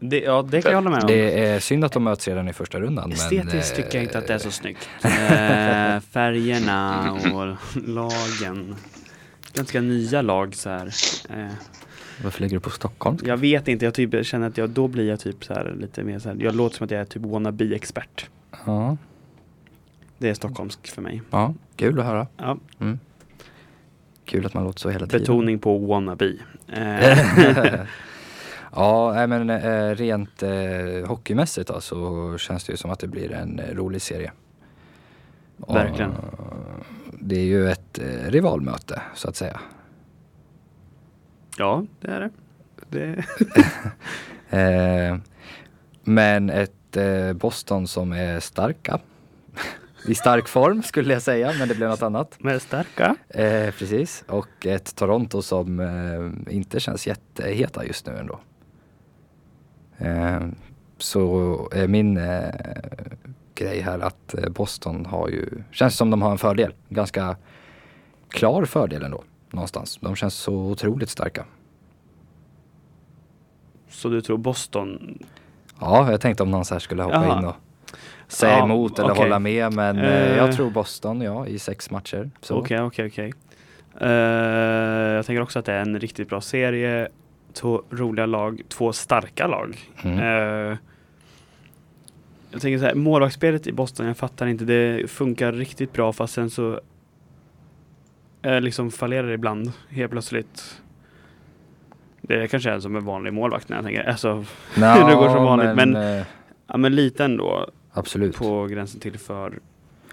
Det, ja, det kan jag hålla med om. Det är synd att de möts redan i första rundan. Estetiskt men, tycker jag inte att det är så eh, snyggt. Eh, färgerna och lagen. Ganska nya lag så här. Varför lägger du på Stockholm? jag vet inte, jag typ känner att jag, då blir jag typ så här lite mer så här. Jag låter som att jag är typ wannabe-expert. Ja, Det är stockholmsk för mig. ja, kul att höra. Ja, Mm. Kul att man låter så hela tiden. betoning på wannabe. Eh, ja, men eh, rent eh, hockeymässigt då, så känns det ju som att det blir en rolig serie. Och, Verkligen. eh, det är ju ett rivalmöte så att säga. Ja, det är det. det. Eh, men ett eh, Boston som är starka. I stark form skulle jag säga, men det blev något annat. Men starka. Eh, precis, och ett Toronto som eh, inte känns jätteheta just nu ändå. Eh, så är min eh, grej här att Boston har ju, känns som de har en fördel. Ganska klar fördel ändå, någonstans. De känns så otroligt starka. Så du tror Boston? Ja, jag tänkte om någon så här skulle hoppa Jaha. in och säga Ja, emot eller okej. hålla med. Men Eh. jag tror Boston, ja, i sex matcher. Okej, okej, okej. Eh, Jag tänker också att det är en riktigt bra serie. Två roliga lag, två starka lag. Mm. Eh, jag tänker så här, målvaktsspelet i Boston, jag fattar inte. Det funkar riktigt bra fast sen så eh, liksom fallerar ibland helt plötsligt. Det kanske är som en vanlig målvakt när jag tänker. Alltså, Nå, det går som vanligt, men- eh, ja, men lite ändå absolut. på gränsen till för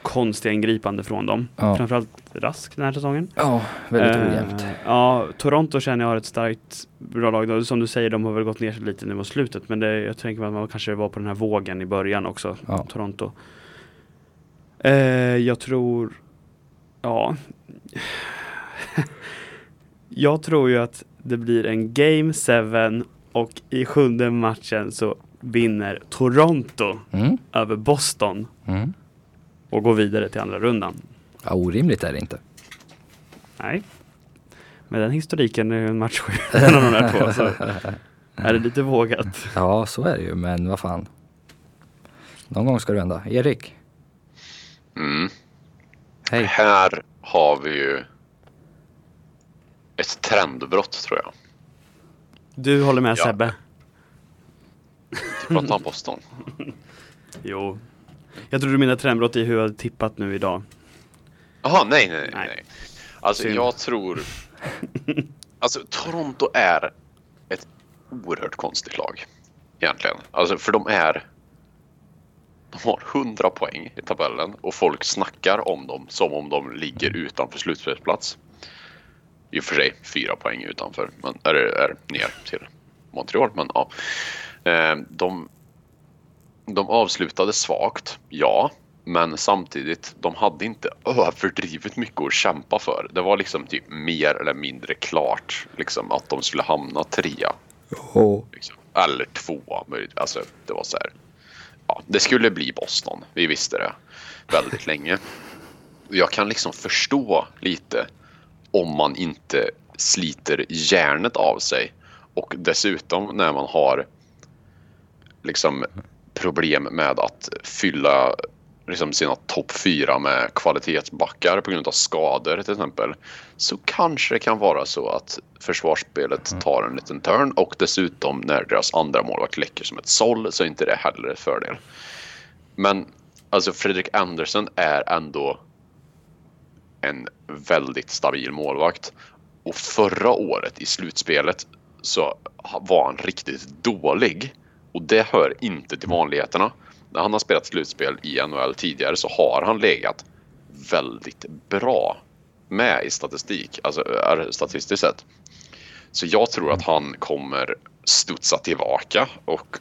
konstiga ingripande från dem. Ja. Framförallt Rask den här säsongen. Ja, väldigt Eh, ojämnt. Ja, Toronto känner jag har ett starkt bra lag. Då. Som du säger, de har väl gått ner sig lite nu mot slutet. Men det, jag tänker att man kanske var på den här vågen i början också. Ja. Toronto. Eh, jag tror... Ja. jag tror ju att det blir en Game 7 och i sjunde matchen så vinner Toronto Mm. över Boston Mm. och går vidare till andra rundan. Ja, orimligt är det inte. Nej. Med den historiken är en match mellan de där två så är det lite vågat. Ja, så är det ju, men vad fan. Någon gång ska det vända. Erik, mm. Hej. här har vi ju ett trendbrott tror jag. Du håller med Ja. Sebbe? Pratar om Boston. Jo. Jag tror du menar trendbrott i hur jag tippat nu idag. Jaha, nej, nej, nej. Nej. nej. Alltså Synd. jag tror... Alltså Toronto är ett oerhört konstigt lag. Egentligen. Alltså för de är... De har 100 poäng i tabellen och folk snackar om dem som om de ligger utanför slutspelsplats. I och för sig fyra poäng utanför, men är, är ner till Montreal. Men ja. Eh, De, de avslutade svagt, ja. Men samtidigt, de hade inte överdrivet mycket att kämpa för. Det var liksom typ mer eller mindre klart liksom, att de skulle hamna trea. Oh. Liksom. Eller tvåa. Alltså, det var så här. Ja, det skulle bli Boston. Vi visste det väldigt länge. Jag kan liksom förstå lite om man inte sliter hjärnet av sig. Och dessutom när man har liksom problem med att fylla liksom sina topp fyra med kvalitetsbackar på grund av skador till exempel. Så kanske det kan vara så att försvarsspelet mm. tar en liten turn och dessutom när deras andra målvakt läcker som ett såll så är inte det heller en fördel. Men alltså Fredrik Andersen är ändå en väldigt stabil målvakt. Och förra året i slutspelet så var han riktigt dålig. Och det hör inte till vanligheterna. När han har spelat slutspel i NHL tidigare så har han legat väldigt bra med i statistik, alltså statistiskt sett. Så jag tror att han kommer studsa tillbaka och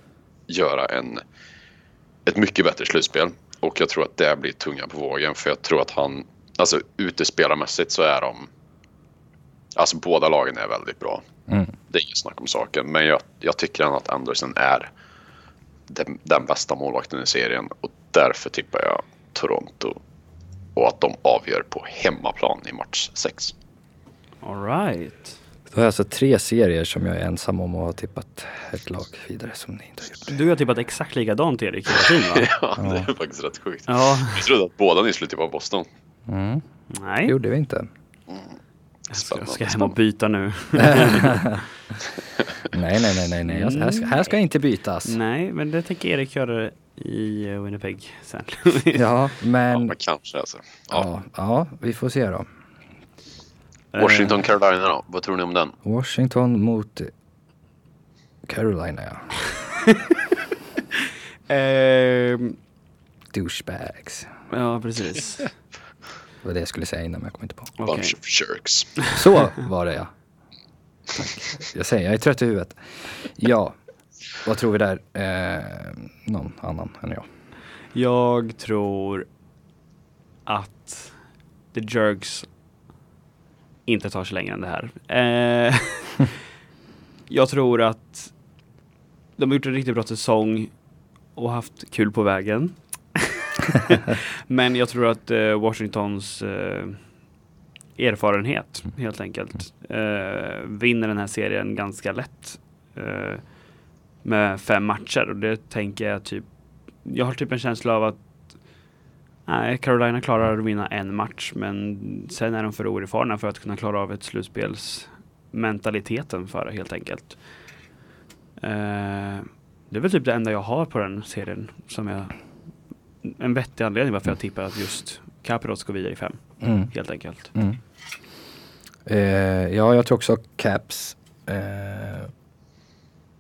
göra en, ett mycket bättre slutspel. Och jag tror att det blir tunga på vågen för jag tror att han, alltså utespelarmässigt så är de, alltså båda lagen är väldigt bra. Mm. Det är inget snack om saken. Men jag, jag tycker att Andersen är den, den bästa målvakten i serien och därför tippar jag Toronto och att de avgör på hemmaplan i match 6. Alright. Då har jag alltså tre serier som jag är ensam om att ha tippat ett lag vidare som ni inte har gjort. Du har tippat exakt likadant Erik hela tiden va? ja, det är faktiskt rätt sjukt. Ja. Jag trodde att båda ni skulle tippa Boston. Mm. Nej. Det gjorde vi inte. Mm. Jag ska, jag ska hem och byta nu. nej, nej, nej, nej, nej. Här, ska, här ska inte bytas. Nej, men det tänker Erik göra i eh, Winnipeg sen. ja, men... Ja, kanske alltså. Ja. ja. Ja, vi får se då. Washington, Carolina då? Vad tror ni om den? Washington mot Carolina, ja. eh, Douchebags. Ja, precis. Det var det jag skulle säga innan men jag kom inte på. Okay. Bunch of jerks. Så var det ja. Jag säger, jag är trött i huvudet. Ja, vad tror vi där? Eh, någon annan än jag. Jag tror att The Jerks inte tar sig längre än det här. Eh, jag tror att de har gjort en riktigt bra säsong och haft kul på vägen. Men jag tror att eh, Washingtons eh, erfarenhet helt enkelt eh, vinner den här serien ganska lätt eh, med fem matcher. Och det tänker jag typ jag har typ en känsla av att nej, Carolina klarar att vinna en match men sen är de för oerfarna för att kunna klara av ett slutspelsmentaliteten för det helt enkelt. Eh, det är väl typ det enda jag har på den serien som jag en vettig anledning varför jag tippar att just Capitals går vidare i fem. Mm. Helt enkelt. Mm. Eh, ja, jag tror också Caps. Eh,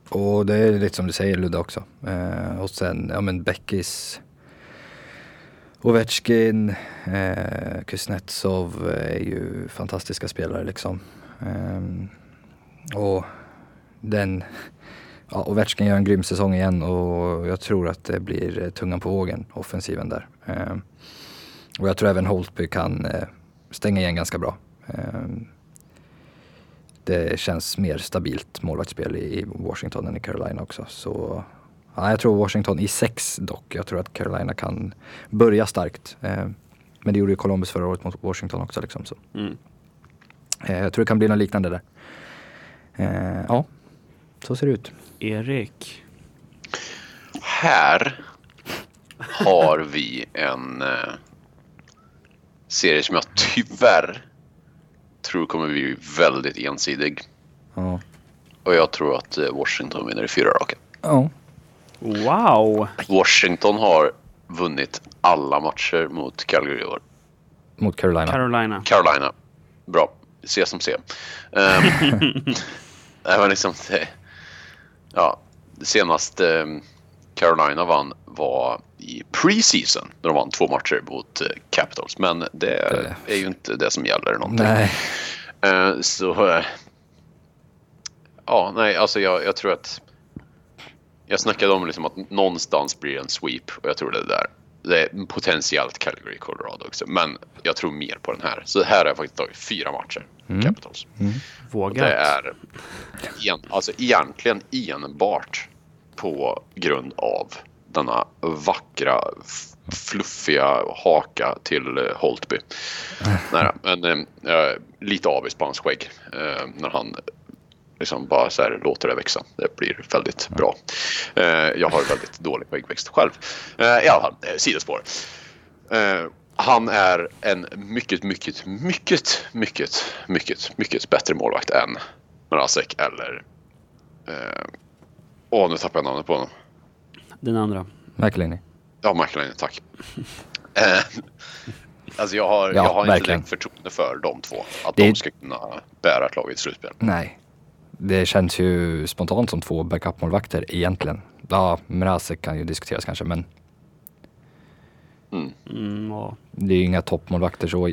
och det är lite som du säger Ludde också. Eh, och sen, ja men Beckis, Ovechkin, eh, Kuznetsov är ju fantastiska spelare liksom. Eh, och den ja, Ovechkin gör en grym säsong igen och jag tror att det blir eh, tungan på vågen, offensiven där. Eh, och jag tror även Holtby kan eh, stänga igen ganska bra. Det känns mer stabilt målvaktsspel i Washington än i Carolina också. Så ja, jag tror Washington i sex dock. Jag tror att Carolina kan börja starkt. Men det gjorde ju Columbus förra året mot Washington också. Liksom, så. Mm. Jag tror det kan bli något liknande där. ja, så ser det ut. Erik? Här har vi en eh, serie som jag tyvärr tror kommer bli väldigt ensidig. Ja. Och jag tror att eh, Washington vinner i fyra raka. Ja. Wow! Washington har vunnit alla matcher mot Calgary i år. Mot Carolina. Carolina. Carolina. Bra. C som C. Um, det liksom, det, Ja, senast eh, Carolina vann var i preseason när de vann två matcher mot eh, Capitals. Men det, det, är ju inte det som gäller någonting. Nej. Eh, så eh, ja, nej, alltså jag, jag, tror att jag snackade om liksom att någonstans blir det en sweep och jag tror det är där. det är potentiellt Calgary, Colorado också. Men jag tror mer på den här. Så här har jag faktiskt tagit fyra matcher. Mm. Capitals. Vågat. Det är en, alltså egentligen enbart på grund av denna vackra fluffiga haka till eh, Holtby. Nej, men är lite avis på hans skägg eh, när han liksom bara så här låter det växa. Det blir väldigt bra. Eh, jag har väldigt dålig skäggväxt själv. I alla fall, sidospår. Han är en mycket, mycket, mycket, mycket, mycket, mycket bättre målvakt än Mrazek eller... Eh, åh, nu tappade jag namnet på honom. Den andra. McElhinney. Ja, McLean, tack. Eh, alltså jag har, Ja, jag har inte direkt förtroende för de två. Att Det- de ska kunna bära ett lag i ett slutspel. Nej. Det känns ju spontant som två backup-målvakter egentligen. Ja, Mrazek kan ju diskuteras kanske men Mm, ja, det är ju inga toppmålvakter så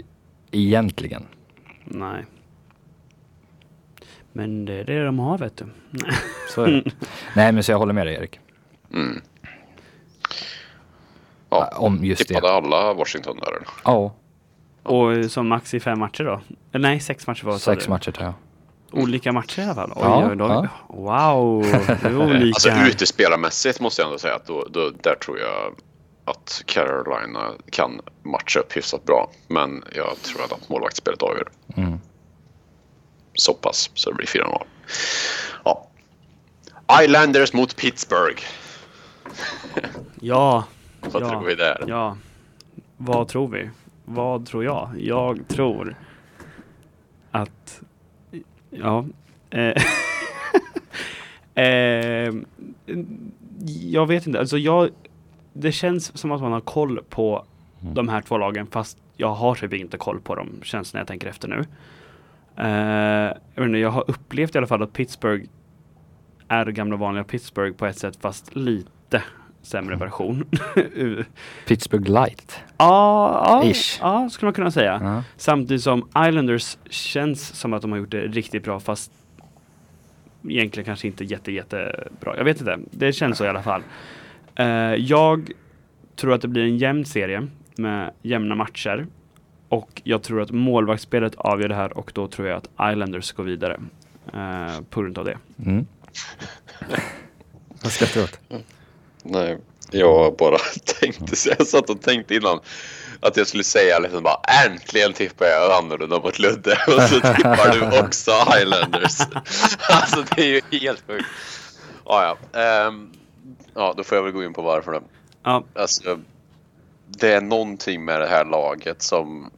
egentligen. nej. Men det är det de har vet du. Så är det. Nej men så jag håller med dig Erik. Mm. Ja, Om just tippade det. alla Washington där? Ja, Och som max i fem matcher då? Eller nej, sex matcher var det, sex matcher tar jag. Olika matcher i alla fall? Oj, Ja, oj, då. ja. Wow, det är olika Alltså utespelarmässigt måste jag ändå säga att då, då, där tror jag att Carolina kan matcha upp hyfsat bra. Men jag tror att målvaktsspelet avgör. Mm. Så pass så det blir 4-0. Ja. Islanders mot Pittsburgh. Ja, Vad Ja. tror vi där? ja. Vad tror vi? Vad tror jag? Jag tror att... Ja. Eh, eh, jag vet inte. Alltså jag, det känns som att man har koll på de här två lagen fast jag har typ inte koll på dem känns när jag tänker efter nu. Eh, jag, inte, jag har upplevt i alla fall att Pittsburgh är gamla vanliga Pittsburgh på ett sätt fast lite sämre version. Pittsburgh light. Ja, ja, ja, skulle man kunna säga. Ja. Samtidigt som Islanders känns som att de har gjort det riktigt bra fast egentligen kanske inte jätte, jättebra. Jag vet inte, det känns så i alla fall. Eh, jag tror att det blir en jämn serie med jämna matcher och jag tror att målvaktsspelet avgör det här och då tror jag att Islanders går vidare eh, på grund av det. Mm. Vad skrattar du åt? Nej, jag bara tänkte, så jag satt och tänkte innan att jag skulle säga liksom bara äntligen tippar jag annorlunda mot Ludde och så tippar du också Highlanders. Alltså det är ju helt sjukt. Ja, ja. Ehm, ja, då får jag väl gå in på varför då. Ja, Alltså, det är någonting med det här laget som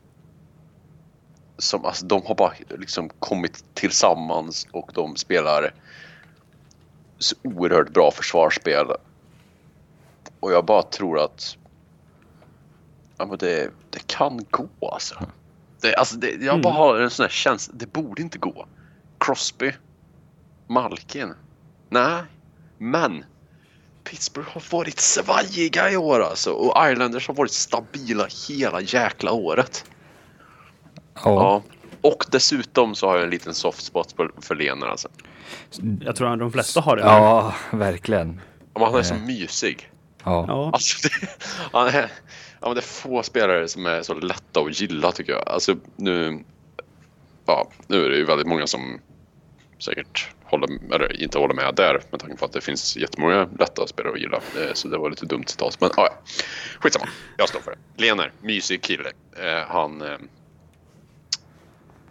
som alltså, de har bara liksom kommit tillsammans och de spelar så oerhört bra försvarsspel. Och jag bara tror att ja, men det, det kan gå alltså. Det, alltså det, jag bara har en sån här känsla, det borde inte gå. Crosby, Malkin, nej, men Pittsburgh har varit svajiga i år alltså och Islanders har varit stabila hela jäkla året. Ja. Ja. Och dessutom så har jag en liten soft spot för, Lener alltså. jag tror att de flesta har det. Ja, verkligen. Ja, Han är så Eh. mysig. Ja. Alltså det, han är, ja, men det är få spelare som är så lätta att gilla tycker jag. Alltså nu, ja, nu är det ju väldigt många som säkert håller, eller inte håller med där med tanke på att det finns jättemånga lätta spelare att gilla. Eh, Så det var lite dumt citat. Men ja, ja. skitsamma. Jag står för det. Lener, mysig kille. Eh, han, eh,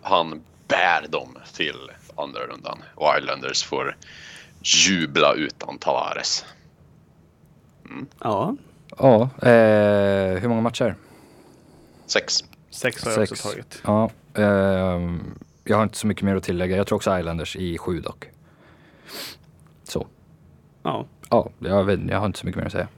han bär dem till andra rundan och Islanders får jubla utan Tavares. ja. Ja, eh, hur många matcher? Sex. Sex har jag också tagit. Ja, ehm, jag har inte så mycket mer att tillägga. Jag tror också Islanders i sju dock. Så. Ja. Ja, jag, vet, jag har inte så mycket mer att säga.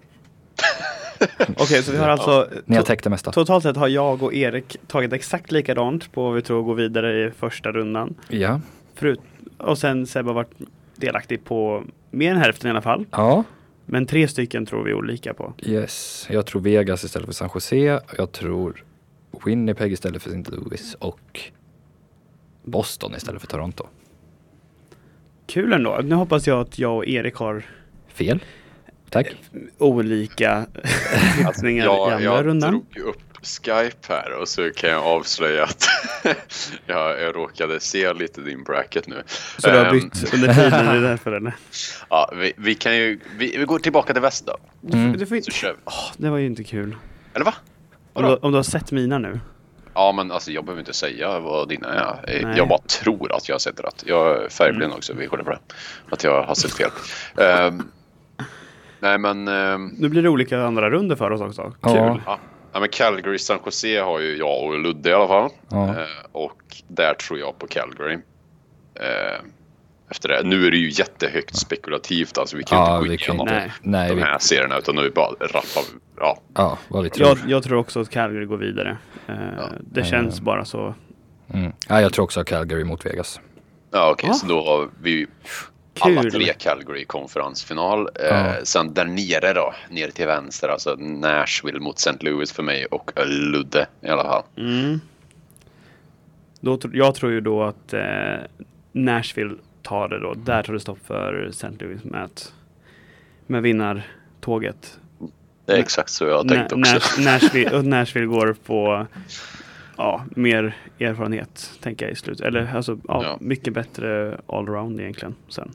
Okej, så vi har alltså Ni har täckt det mesta. Totalt sett har jag och Erik tagit exakt likadant på vad vi tror går vidare i första rundan. Ja. Förut, och sen Seb har varit delaktig på mer än hälften i alla fall. Ja, Men tre stycken tror vi olika på. yes. Jag tror Vegas istället för San Jose. Jag tror Winnipeg istället för St. Louis och Boston istället för Toronto. Kul ändå. Nu hoppas jag att jag och Erik har Fel? Tack. olika tippningar i jag, andra jag rundan. drog ju upp Skype här och så kan jag avslöja att jag, jag råkade se lite din bracket nu. Så du har Ehm, bytt under tiden, är det därför eller? Ja, vi, vi kan ju, vi, vi går tillbaka till väst då. Mm. Du får Så inte... Åh, det var ju inte kul. Eller va? Om du, om du har sett mina nu. Ja men alltså jag behöver inte säga vad dina är. Eh, Nej. Jag bara tror att jag har sett rätt. Jag är färgblind också, vi skyller på det. Att jag har sett fel. Ehm, nej men, ehm, Nu blir det olika andra runder för oss också. Kul. Ja. ja. ja, men Calgary San Jose har ju jag och Ludde i alla fall. Ja. Eh, och där tror jag på Calgary. Eh, efter det. Nu är det ju jättehögt spekulativt. Alltså vi kan Ja, inte gå igenom inte. Nej. Nej, de vi, här serierna utan nu är det bara rappa. Ja, ja, vad vi tror. Jag, jag tror också att Calgary går vidare. Eh, Det känns Eh. bara så. Mm. Ja, jag tror också Calgary mot Vegas. ja okej. Ja. Så då har vi alla tre Calgary i konferensfinal. Ja. Eh, sen där nere då, ner till vänster, alltså Nashville mot St. Louis för mig och Ludde i alla fall. Mm. Då, jag tror ju då att eh, Nashville tar det då. Där tar det stopp för St. Louis med, att- med vinnartåget. Det är exakt så jag har tänkt också. Nash- Nashville, Nashville går på ja, mer erfarenhet, tänker jag i slut. Eller alltså, ja, Ja. mycket bättre allround egentligen sen.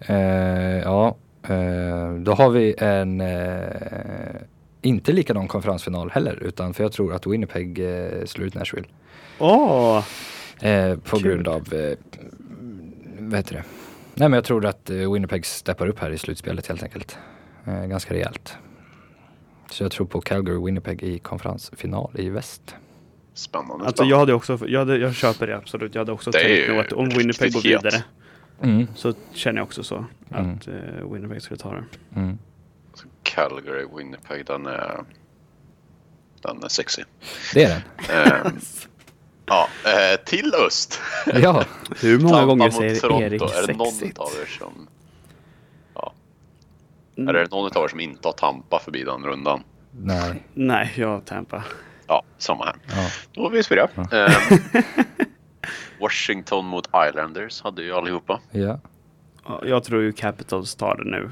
Eh, ja, eh, då har vi en eh, inte likadan konferensfinal heller. Utan för jag tror att Winnipeg eh, slår ut Nashville. Åh! Eh, på Kul. grund av, eh, vad heter det? Nej men jag tror att eh, Winnipeg steppar upp här i slutspelet helt enkelt. Eh, ganska rejält. Så jag tror på Calgary Winnipeg i konferensfinal i väst. Spännande. Alltså jag hade också, jag, hade, jag köper det absolut. Jag hade också Det tänkt nog att om Winnipeg går vidare Mm. så känner jag också så Mm. att eh, Winnipeg skulle ta det. Mm. Calgary, Winnipeg, den är, den är sexy. Det är den. Ja, eh, till öst. Ja, Hur många gånger säger Toronto. Erik Är det någon sexigt? av er som... Ja. Mm. Är det någon av er som inte har Tampa förbi den rundan? nej. Nej, jag Tampa. Ja, samma här. Ja. Då vet vi det. Ja. Ehm, Washington mot Islanders hade ju allihopa. Ja. Ja, Jag tror ju Capitals tar det nu.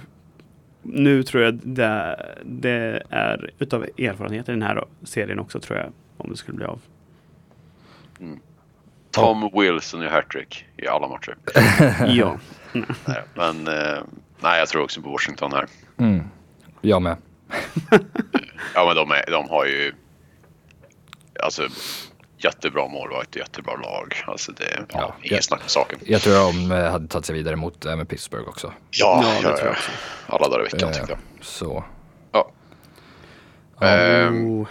Nu tror jag det, det är utav erfarenhet i den här serien också tror jag. Om det skulle bli av. Tom Wilson i hattrick i alla matcher. Ja. Nej, Men eh, nej, jag tror också på Washington här. Mm. Jag med. Ja, men de, är, de har ju alltså jättebra målvakt och jättebra lag. Alltså det är ja, Ja, inget snack om saken. Jag tror de eh, hade tagit sig vidare mot äh, med Pittsburgh också. Ja, Ja, det ja, tror jag ja. också. Alla dagar i veckan Eh, tycker jag. Så. Ja. Oh.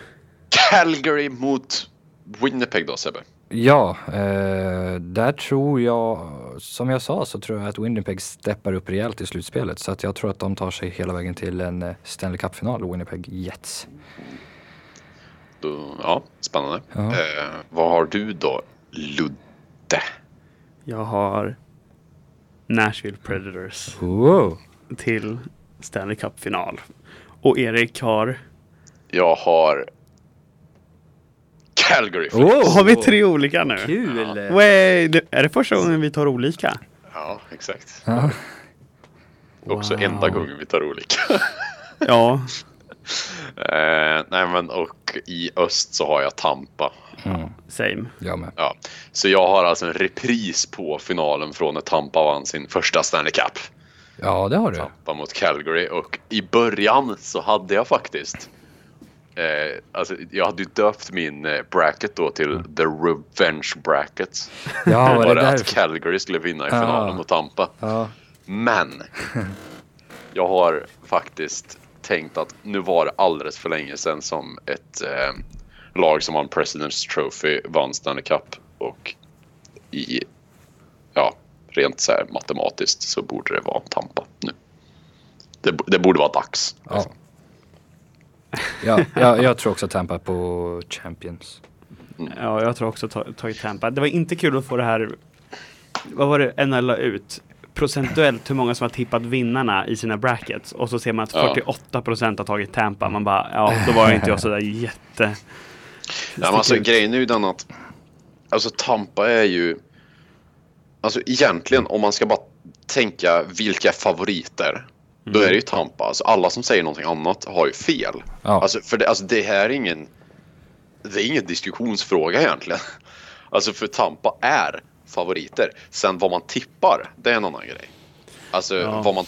Calgary mot Winnipeg då Sebbe? Ja, eh, där tror jag, som jag sa så tror jag att Winnipeg steppar upp rejält i slutspelet. Så att jag tror att de tar sig hela vägen till en eh, Stanley Cup-final, Winnipeg Jets. Ja, spännande. Ja. Eh, vad har du då Ludde? Jag har Nashville Predators Wow. till Stanley Cup-final. Och Erik har... Jag har Calgary. Oh. Har vi tre olika nu? Kul! Wait, det- är det första gången vi tar olika? Ja, exakt. Ja. Också Wow. enda gången vi tar olika. Ja, eh, nej men och i öst så har jag Tampa. Mm, same. jag med. Ja. Så jag har alltså en repris på finalen från när Tampa vann sin första Stanley Cup. Ja, det har du. Tampa mot Calgary och i början så hade jag faktiskt eh, alltså jag hade ju döpt min eh, bracket då till The Revenge Bracket. Ja, var det att? Calgary skulle vinna i finalen mot Tampa. Ja. Men jag har faktiskt tänkt att nu var det alldeles för länge sedan som ett eh, lag som vann President's Trophy vann Stanley Cup och i ja, rent så här matematiskt så borde det vara Tampa nu. Det, det borde vara dags. Ja. Ja, jag, jag tror också Tampa på Champions. Ja, jag tror också ta, tagit Tampa. Det var inte kul att få det här, vad var det NHL la ut? Procentuellt hur många som har tippat vinnarna i sina brackets och så ser man att Ja. 48% har tagit Tampa. Man bara, ja, då var inte jag sådär jätte... Ja, men alltså, grejen är ju den att alltså, Tampa är ju Alltså egentligen om man ska bara tänka vilka är favoriter Då är det ju Tampa. Alltså alla som säger någonting annat har ju fel. Ja. Alltså, för det, alltså, det här är ingen... Det är ingen diskussionsfråga egentligen. Alltså för Tampa är favoriter. Sen vad man tippar, det är en annan grej. Alltså Ja. vad man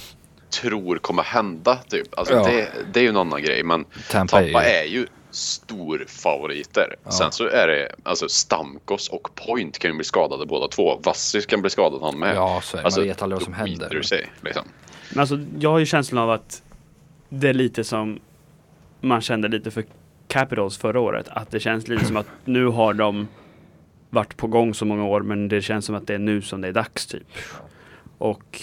tror kommer hända typ. Alltså Ja. det, det är ju en annan grej. Men Tampa är Tampa ju- är ju stor favoriter. Ja. Sen så är det alltså Stamkos och Point kan ju bli skadade båda två. Vassis kan bli skadad han med. Ja, så är det. Alltså, Man vet aldrig vad som händer. sig, liksom. Men alltså, jag har ju känslan av att det är lite som man kände lite för Capitals förra året. Att det känns lite som att nu har de varit på gång så många år men det känns som att det är nu som det är dags typ. Och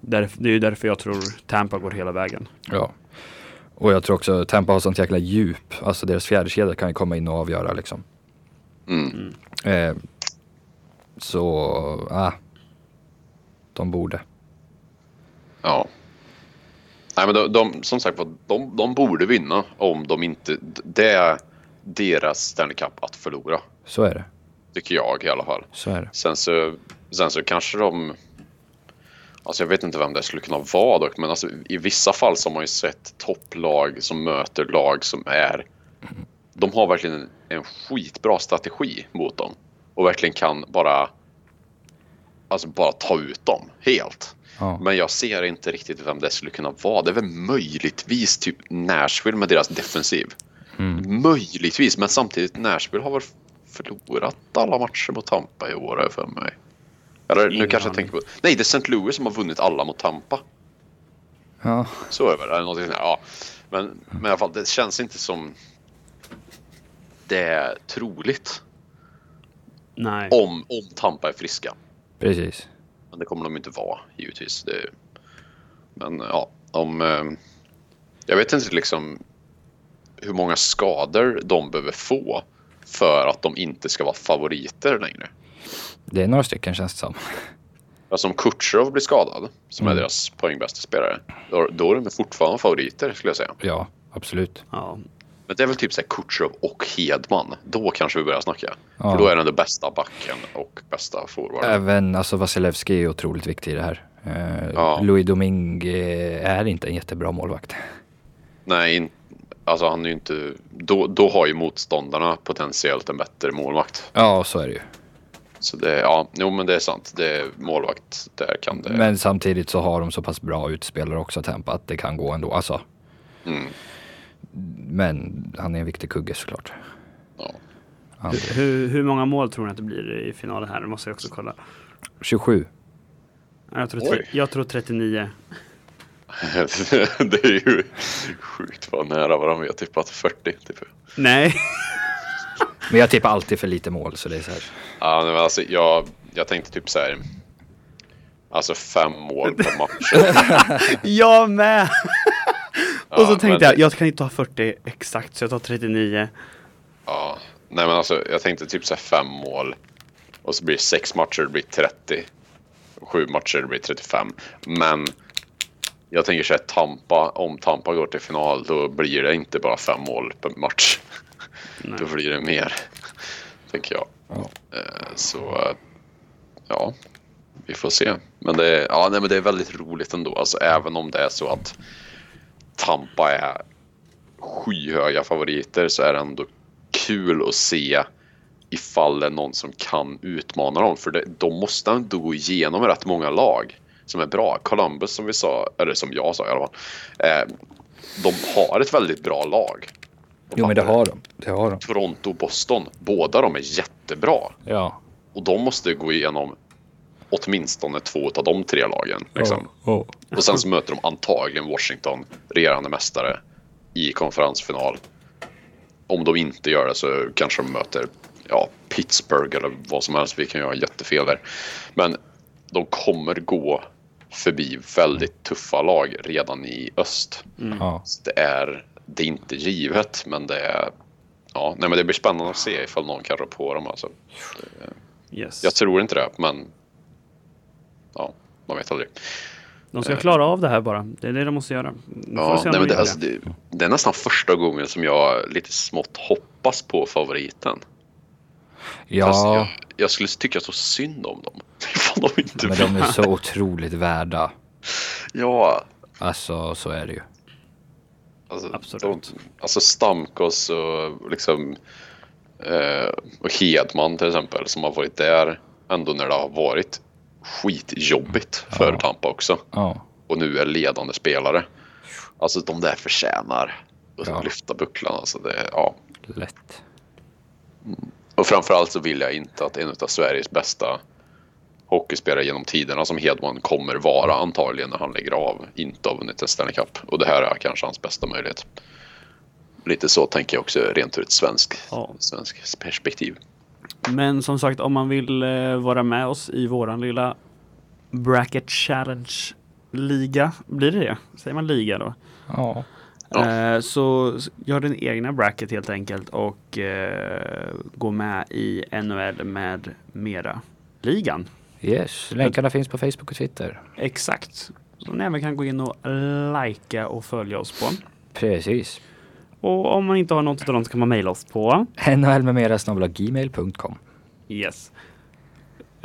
därf- det är ju därför jag tror Tampa går hela vägen. Ja. Och jag tror också Tampa har sånt jäkla djup. Alltså deras fjärdekedja kan ju komma in och avgöra liksom. Mm. Eh, så, ah. De borde. Ja. Nej men de, de som sagt de, de borde vinna om de inte... Det är deras Stanley Cup att förlora. Så är det. Tycker jag i alla fall. Så är det. Sen så, sen så kanske de... Alltså jag vet inte vem det skulle kunna vara dock, men alltså, i vissa fall så har man ju sett topplag som möter lag som är... De har verkligen en, en skitbra strategi mot dem. Och verkligen kan bara... Alltså bara ta ut dem helt. Ja. Men jag ser inte riktigt vem det skulle kunna vara. Det är väl möjligtvis typ Nashville med deras defensiv. Mm. Möjligtvis, men samtidigt Nashville har väl förlorat alla matcher mot Tampa i år för mig. Eller nu kanske jag tänker på... Nej, det är St. Louis som har vunnit alla mot Tampa. Ja. Så är det väl? Ja. Men, men i alla fall, det känns inte som det är troligt Nej. om, om Tampa är friska. Precis. Men det kommer de inte vara givetvis. Det, men ja, om... Eh, jag vet inte liksom hur många skador de behöver få för att de inte ska vara favoriter längre. Det är några stycken känns det som. Alltså om Kutjerov blir skadad, som är Mm. deras poängbästa spelare, då, då är de fortfarande favoriter skulle jag säga. Ja, absolut. Ja. Men det är väl typ Kutjerov och Hedman. Då kanske vi börjar snacka. Ja. För då är den det bästa backen och bästa forwarden. Även alltså Vasilevski är otroligt viktig i det här. Eh, Ja. Louis Domingue är inte en jättebra målvakt. Nej, in, alltså han är ju inte... Då, då har ju motståndarna potentiellt en bättre målvakt. Ja, så är det ju. Så det, ja, jo men det är sant. Det är målvakt, där kan det... Men samtidigt så har de så pass bra utspelare också Tampa att det kan gå ändå. Alltså. Mm, Men han är en viktig kugge såklart. ja. Hur, hur, hur många mål tror ni att det blir i finalen här? Det måste jag också kolla. 27. Jag tror, Oj. tre, jag tror 39. det är ju sjukt vad nära varandra vi har tippat 40. Typ. Nej. Men jag tippar alltid för lite mål så det är så här. Ja, men alltså, jag, jag tänkte typ så här. Alltså fem mål på match. jag med! Och så tänkte men- jag, jag kan inte ta 40 exakt så jag tar 39. Ja, nej men alltså jag tänkte typ så här fem mål. Och så blir det sex matcher, det blir 30. Sju matcher, det blir 35. Men jag tänker så här, Tampa, om Tampa går till final då blir det inte bara fem mål per match. Nej. Då blir det mer, tänker jag. Ja. Eh, Så ja, vi får se. Men det är, ja, nej, men det är väldigt roligt ändå. Alltså, även om det är så att Tampa är skyhöga favoriter så är det ändå kul att se ifall det är någon som kan utmana dem. För det, de måste ändå gå igenom rätt många lag som är bra. Columbus som vi sa, eller som jag sa i alla fall. Eh, de har ett väldigt bra lag. Jo men det har de. Det har de. Toronto och Boston, båda de är jättebra. Ja. Och de måste gå igenom åtminstone två av de tre lagen. Liksom. Oh. Och sen så möter de antagligen Washington, regerande mästare, i konferensfinal. Om de inte gör det så kanske de möter ja, Pittsburgh eller vad som helst. Vi kan göra jättefel där. Men de kommer gå förbi väldigt tuffa lag redan i öst. Ja. Så det är, det är inte givet, men det är Ja, nej, men det blir spännande att se ifall någon kan rå på dem. Alltså. Yes. Jag tror inte det, men ja, man vet aldrig. De ska klara av det här bara. Det är det de måste göra. Ja, nej, men det, alltså, det, det är nästan första gången som jag lite smått hoppas på favoriten. Fast Ja, jag, jag skulle tycka så synd om dem. De inte men de är så otroligt värda. Ja, Alltså så är det ju. Alltså, Absolut. De, alltså Stamkos och liksom eh, och Hedman till exempel som har varit där ändå när det har varit skitjobbigt för Ja. Tampa också. Ja, Och nu är ledande spelare. Alltså de där förtjänar att Ja. lyfta bucklan. Alltså det, ja. lätt. Och framförallt så vill jag inte att en av Sveriges bästa hockeyspelare genom tiderna som Hedman kommer vara antagligen när han lägger av inte har vunnit en Stanley Cup. Och det här är kanske hans bästa möjlighet. Lite så tänker jag också rent ur ett svensk, Ja. svensk perspektiv. Men som sagt, om man vill eh, vara med oss i våran lilla Bracket Challenge liga, blir det det? Säger man liga då? Ja. Eh, så gör din egna bracket helt enkelt och eh, gå med i NHL med mera ligan. yes. Länkarna finns på Facebook och Twitter. Exakt. Så ni även kan gå in och likea och följa oss på. Precis. Och om man inte har något av dem så kan man mejla oss på NHL med mera gmail.com. Yes.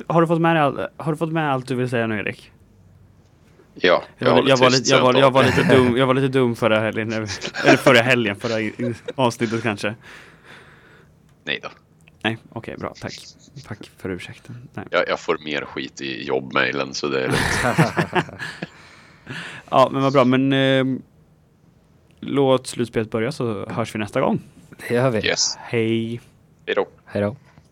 Har du fått med, all, har du fått med allt du vill säga nu Erik? Ja, Jag var, håller jag, var lite, jag, var, jag var lite dum, jag var lite dum förra helgen. Eller förra helgen, förra avsnittet kanske. Nej då. Nej, okej, bra. Tack. Tack för ursäkten. Nej. Jag, jag får mer skit i jobbmailen så det är lugnt. Ja, men vad bra. Men eh, låt slutspelet börja så hörs vi nästa gång. Det gör vi. Yes. Hej! Hej då. Hej då.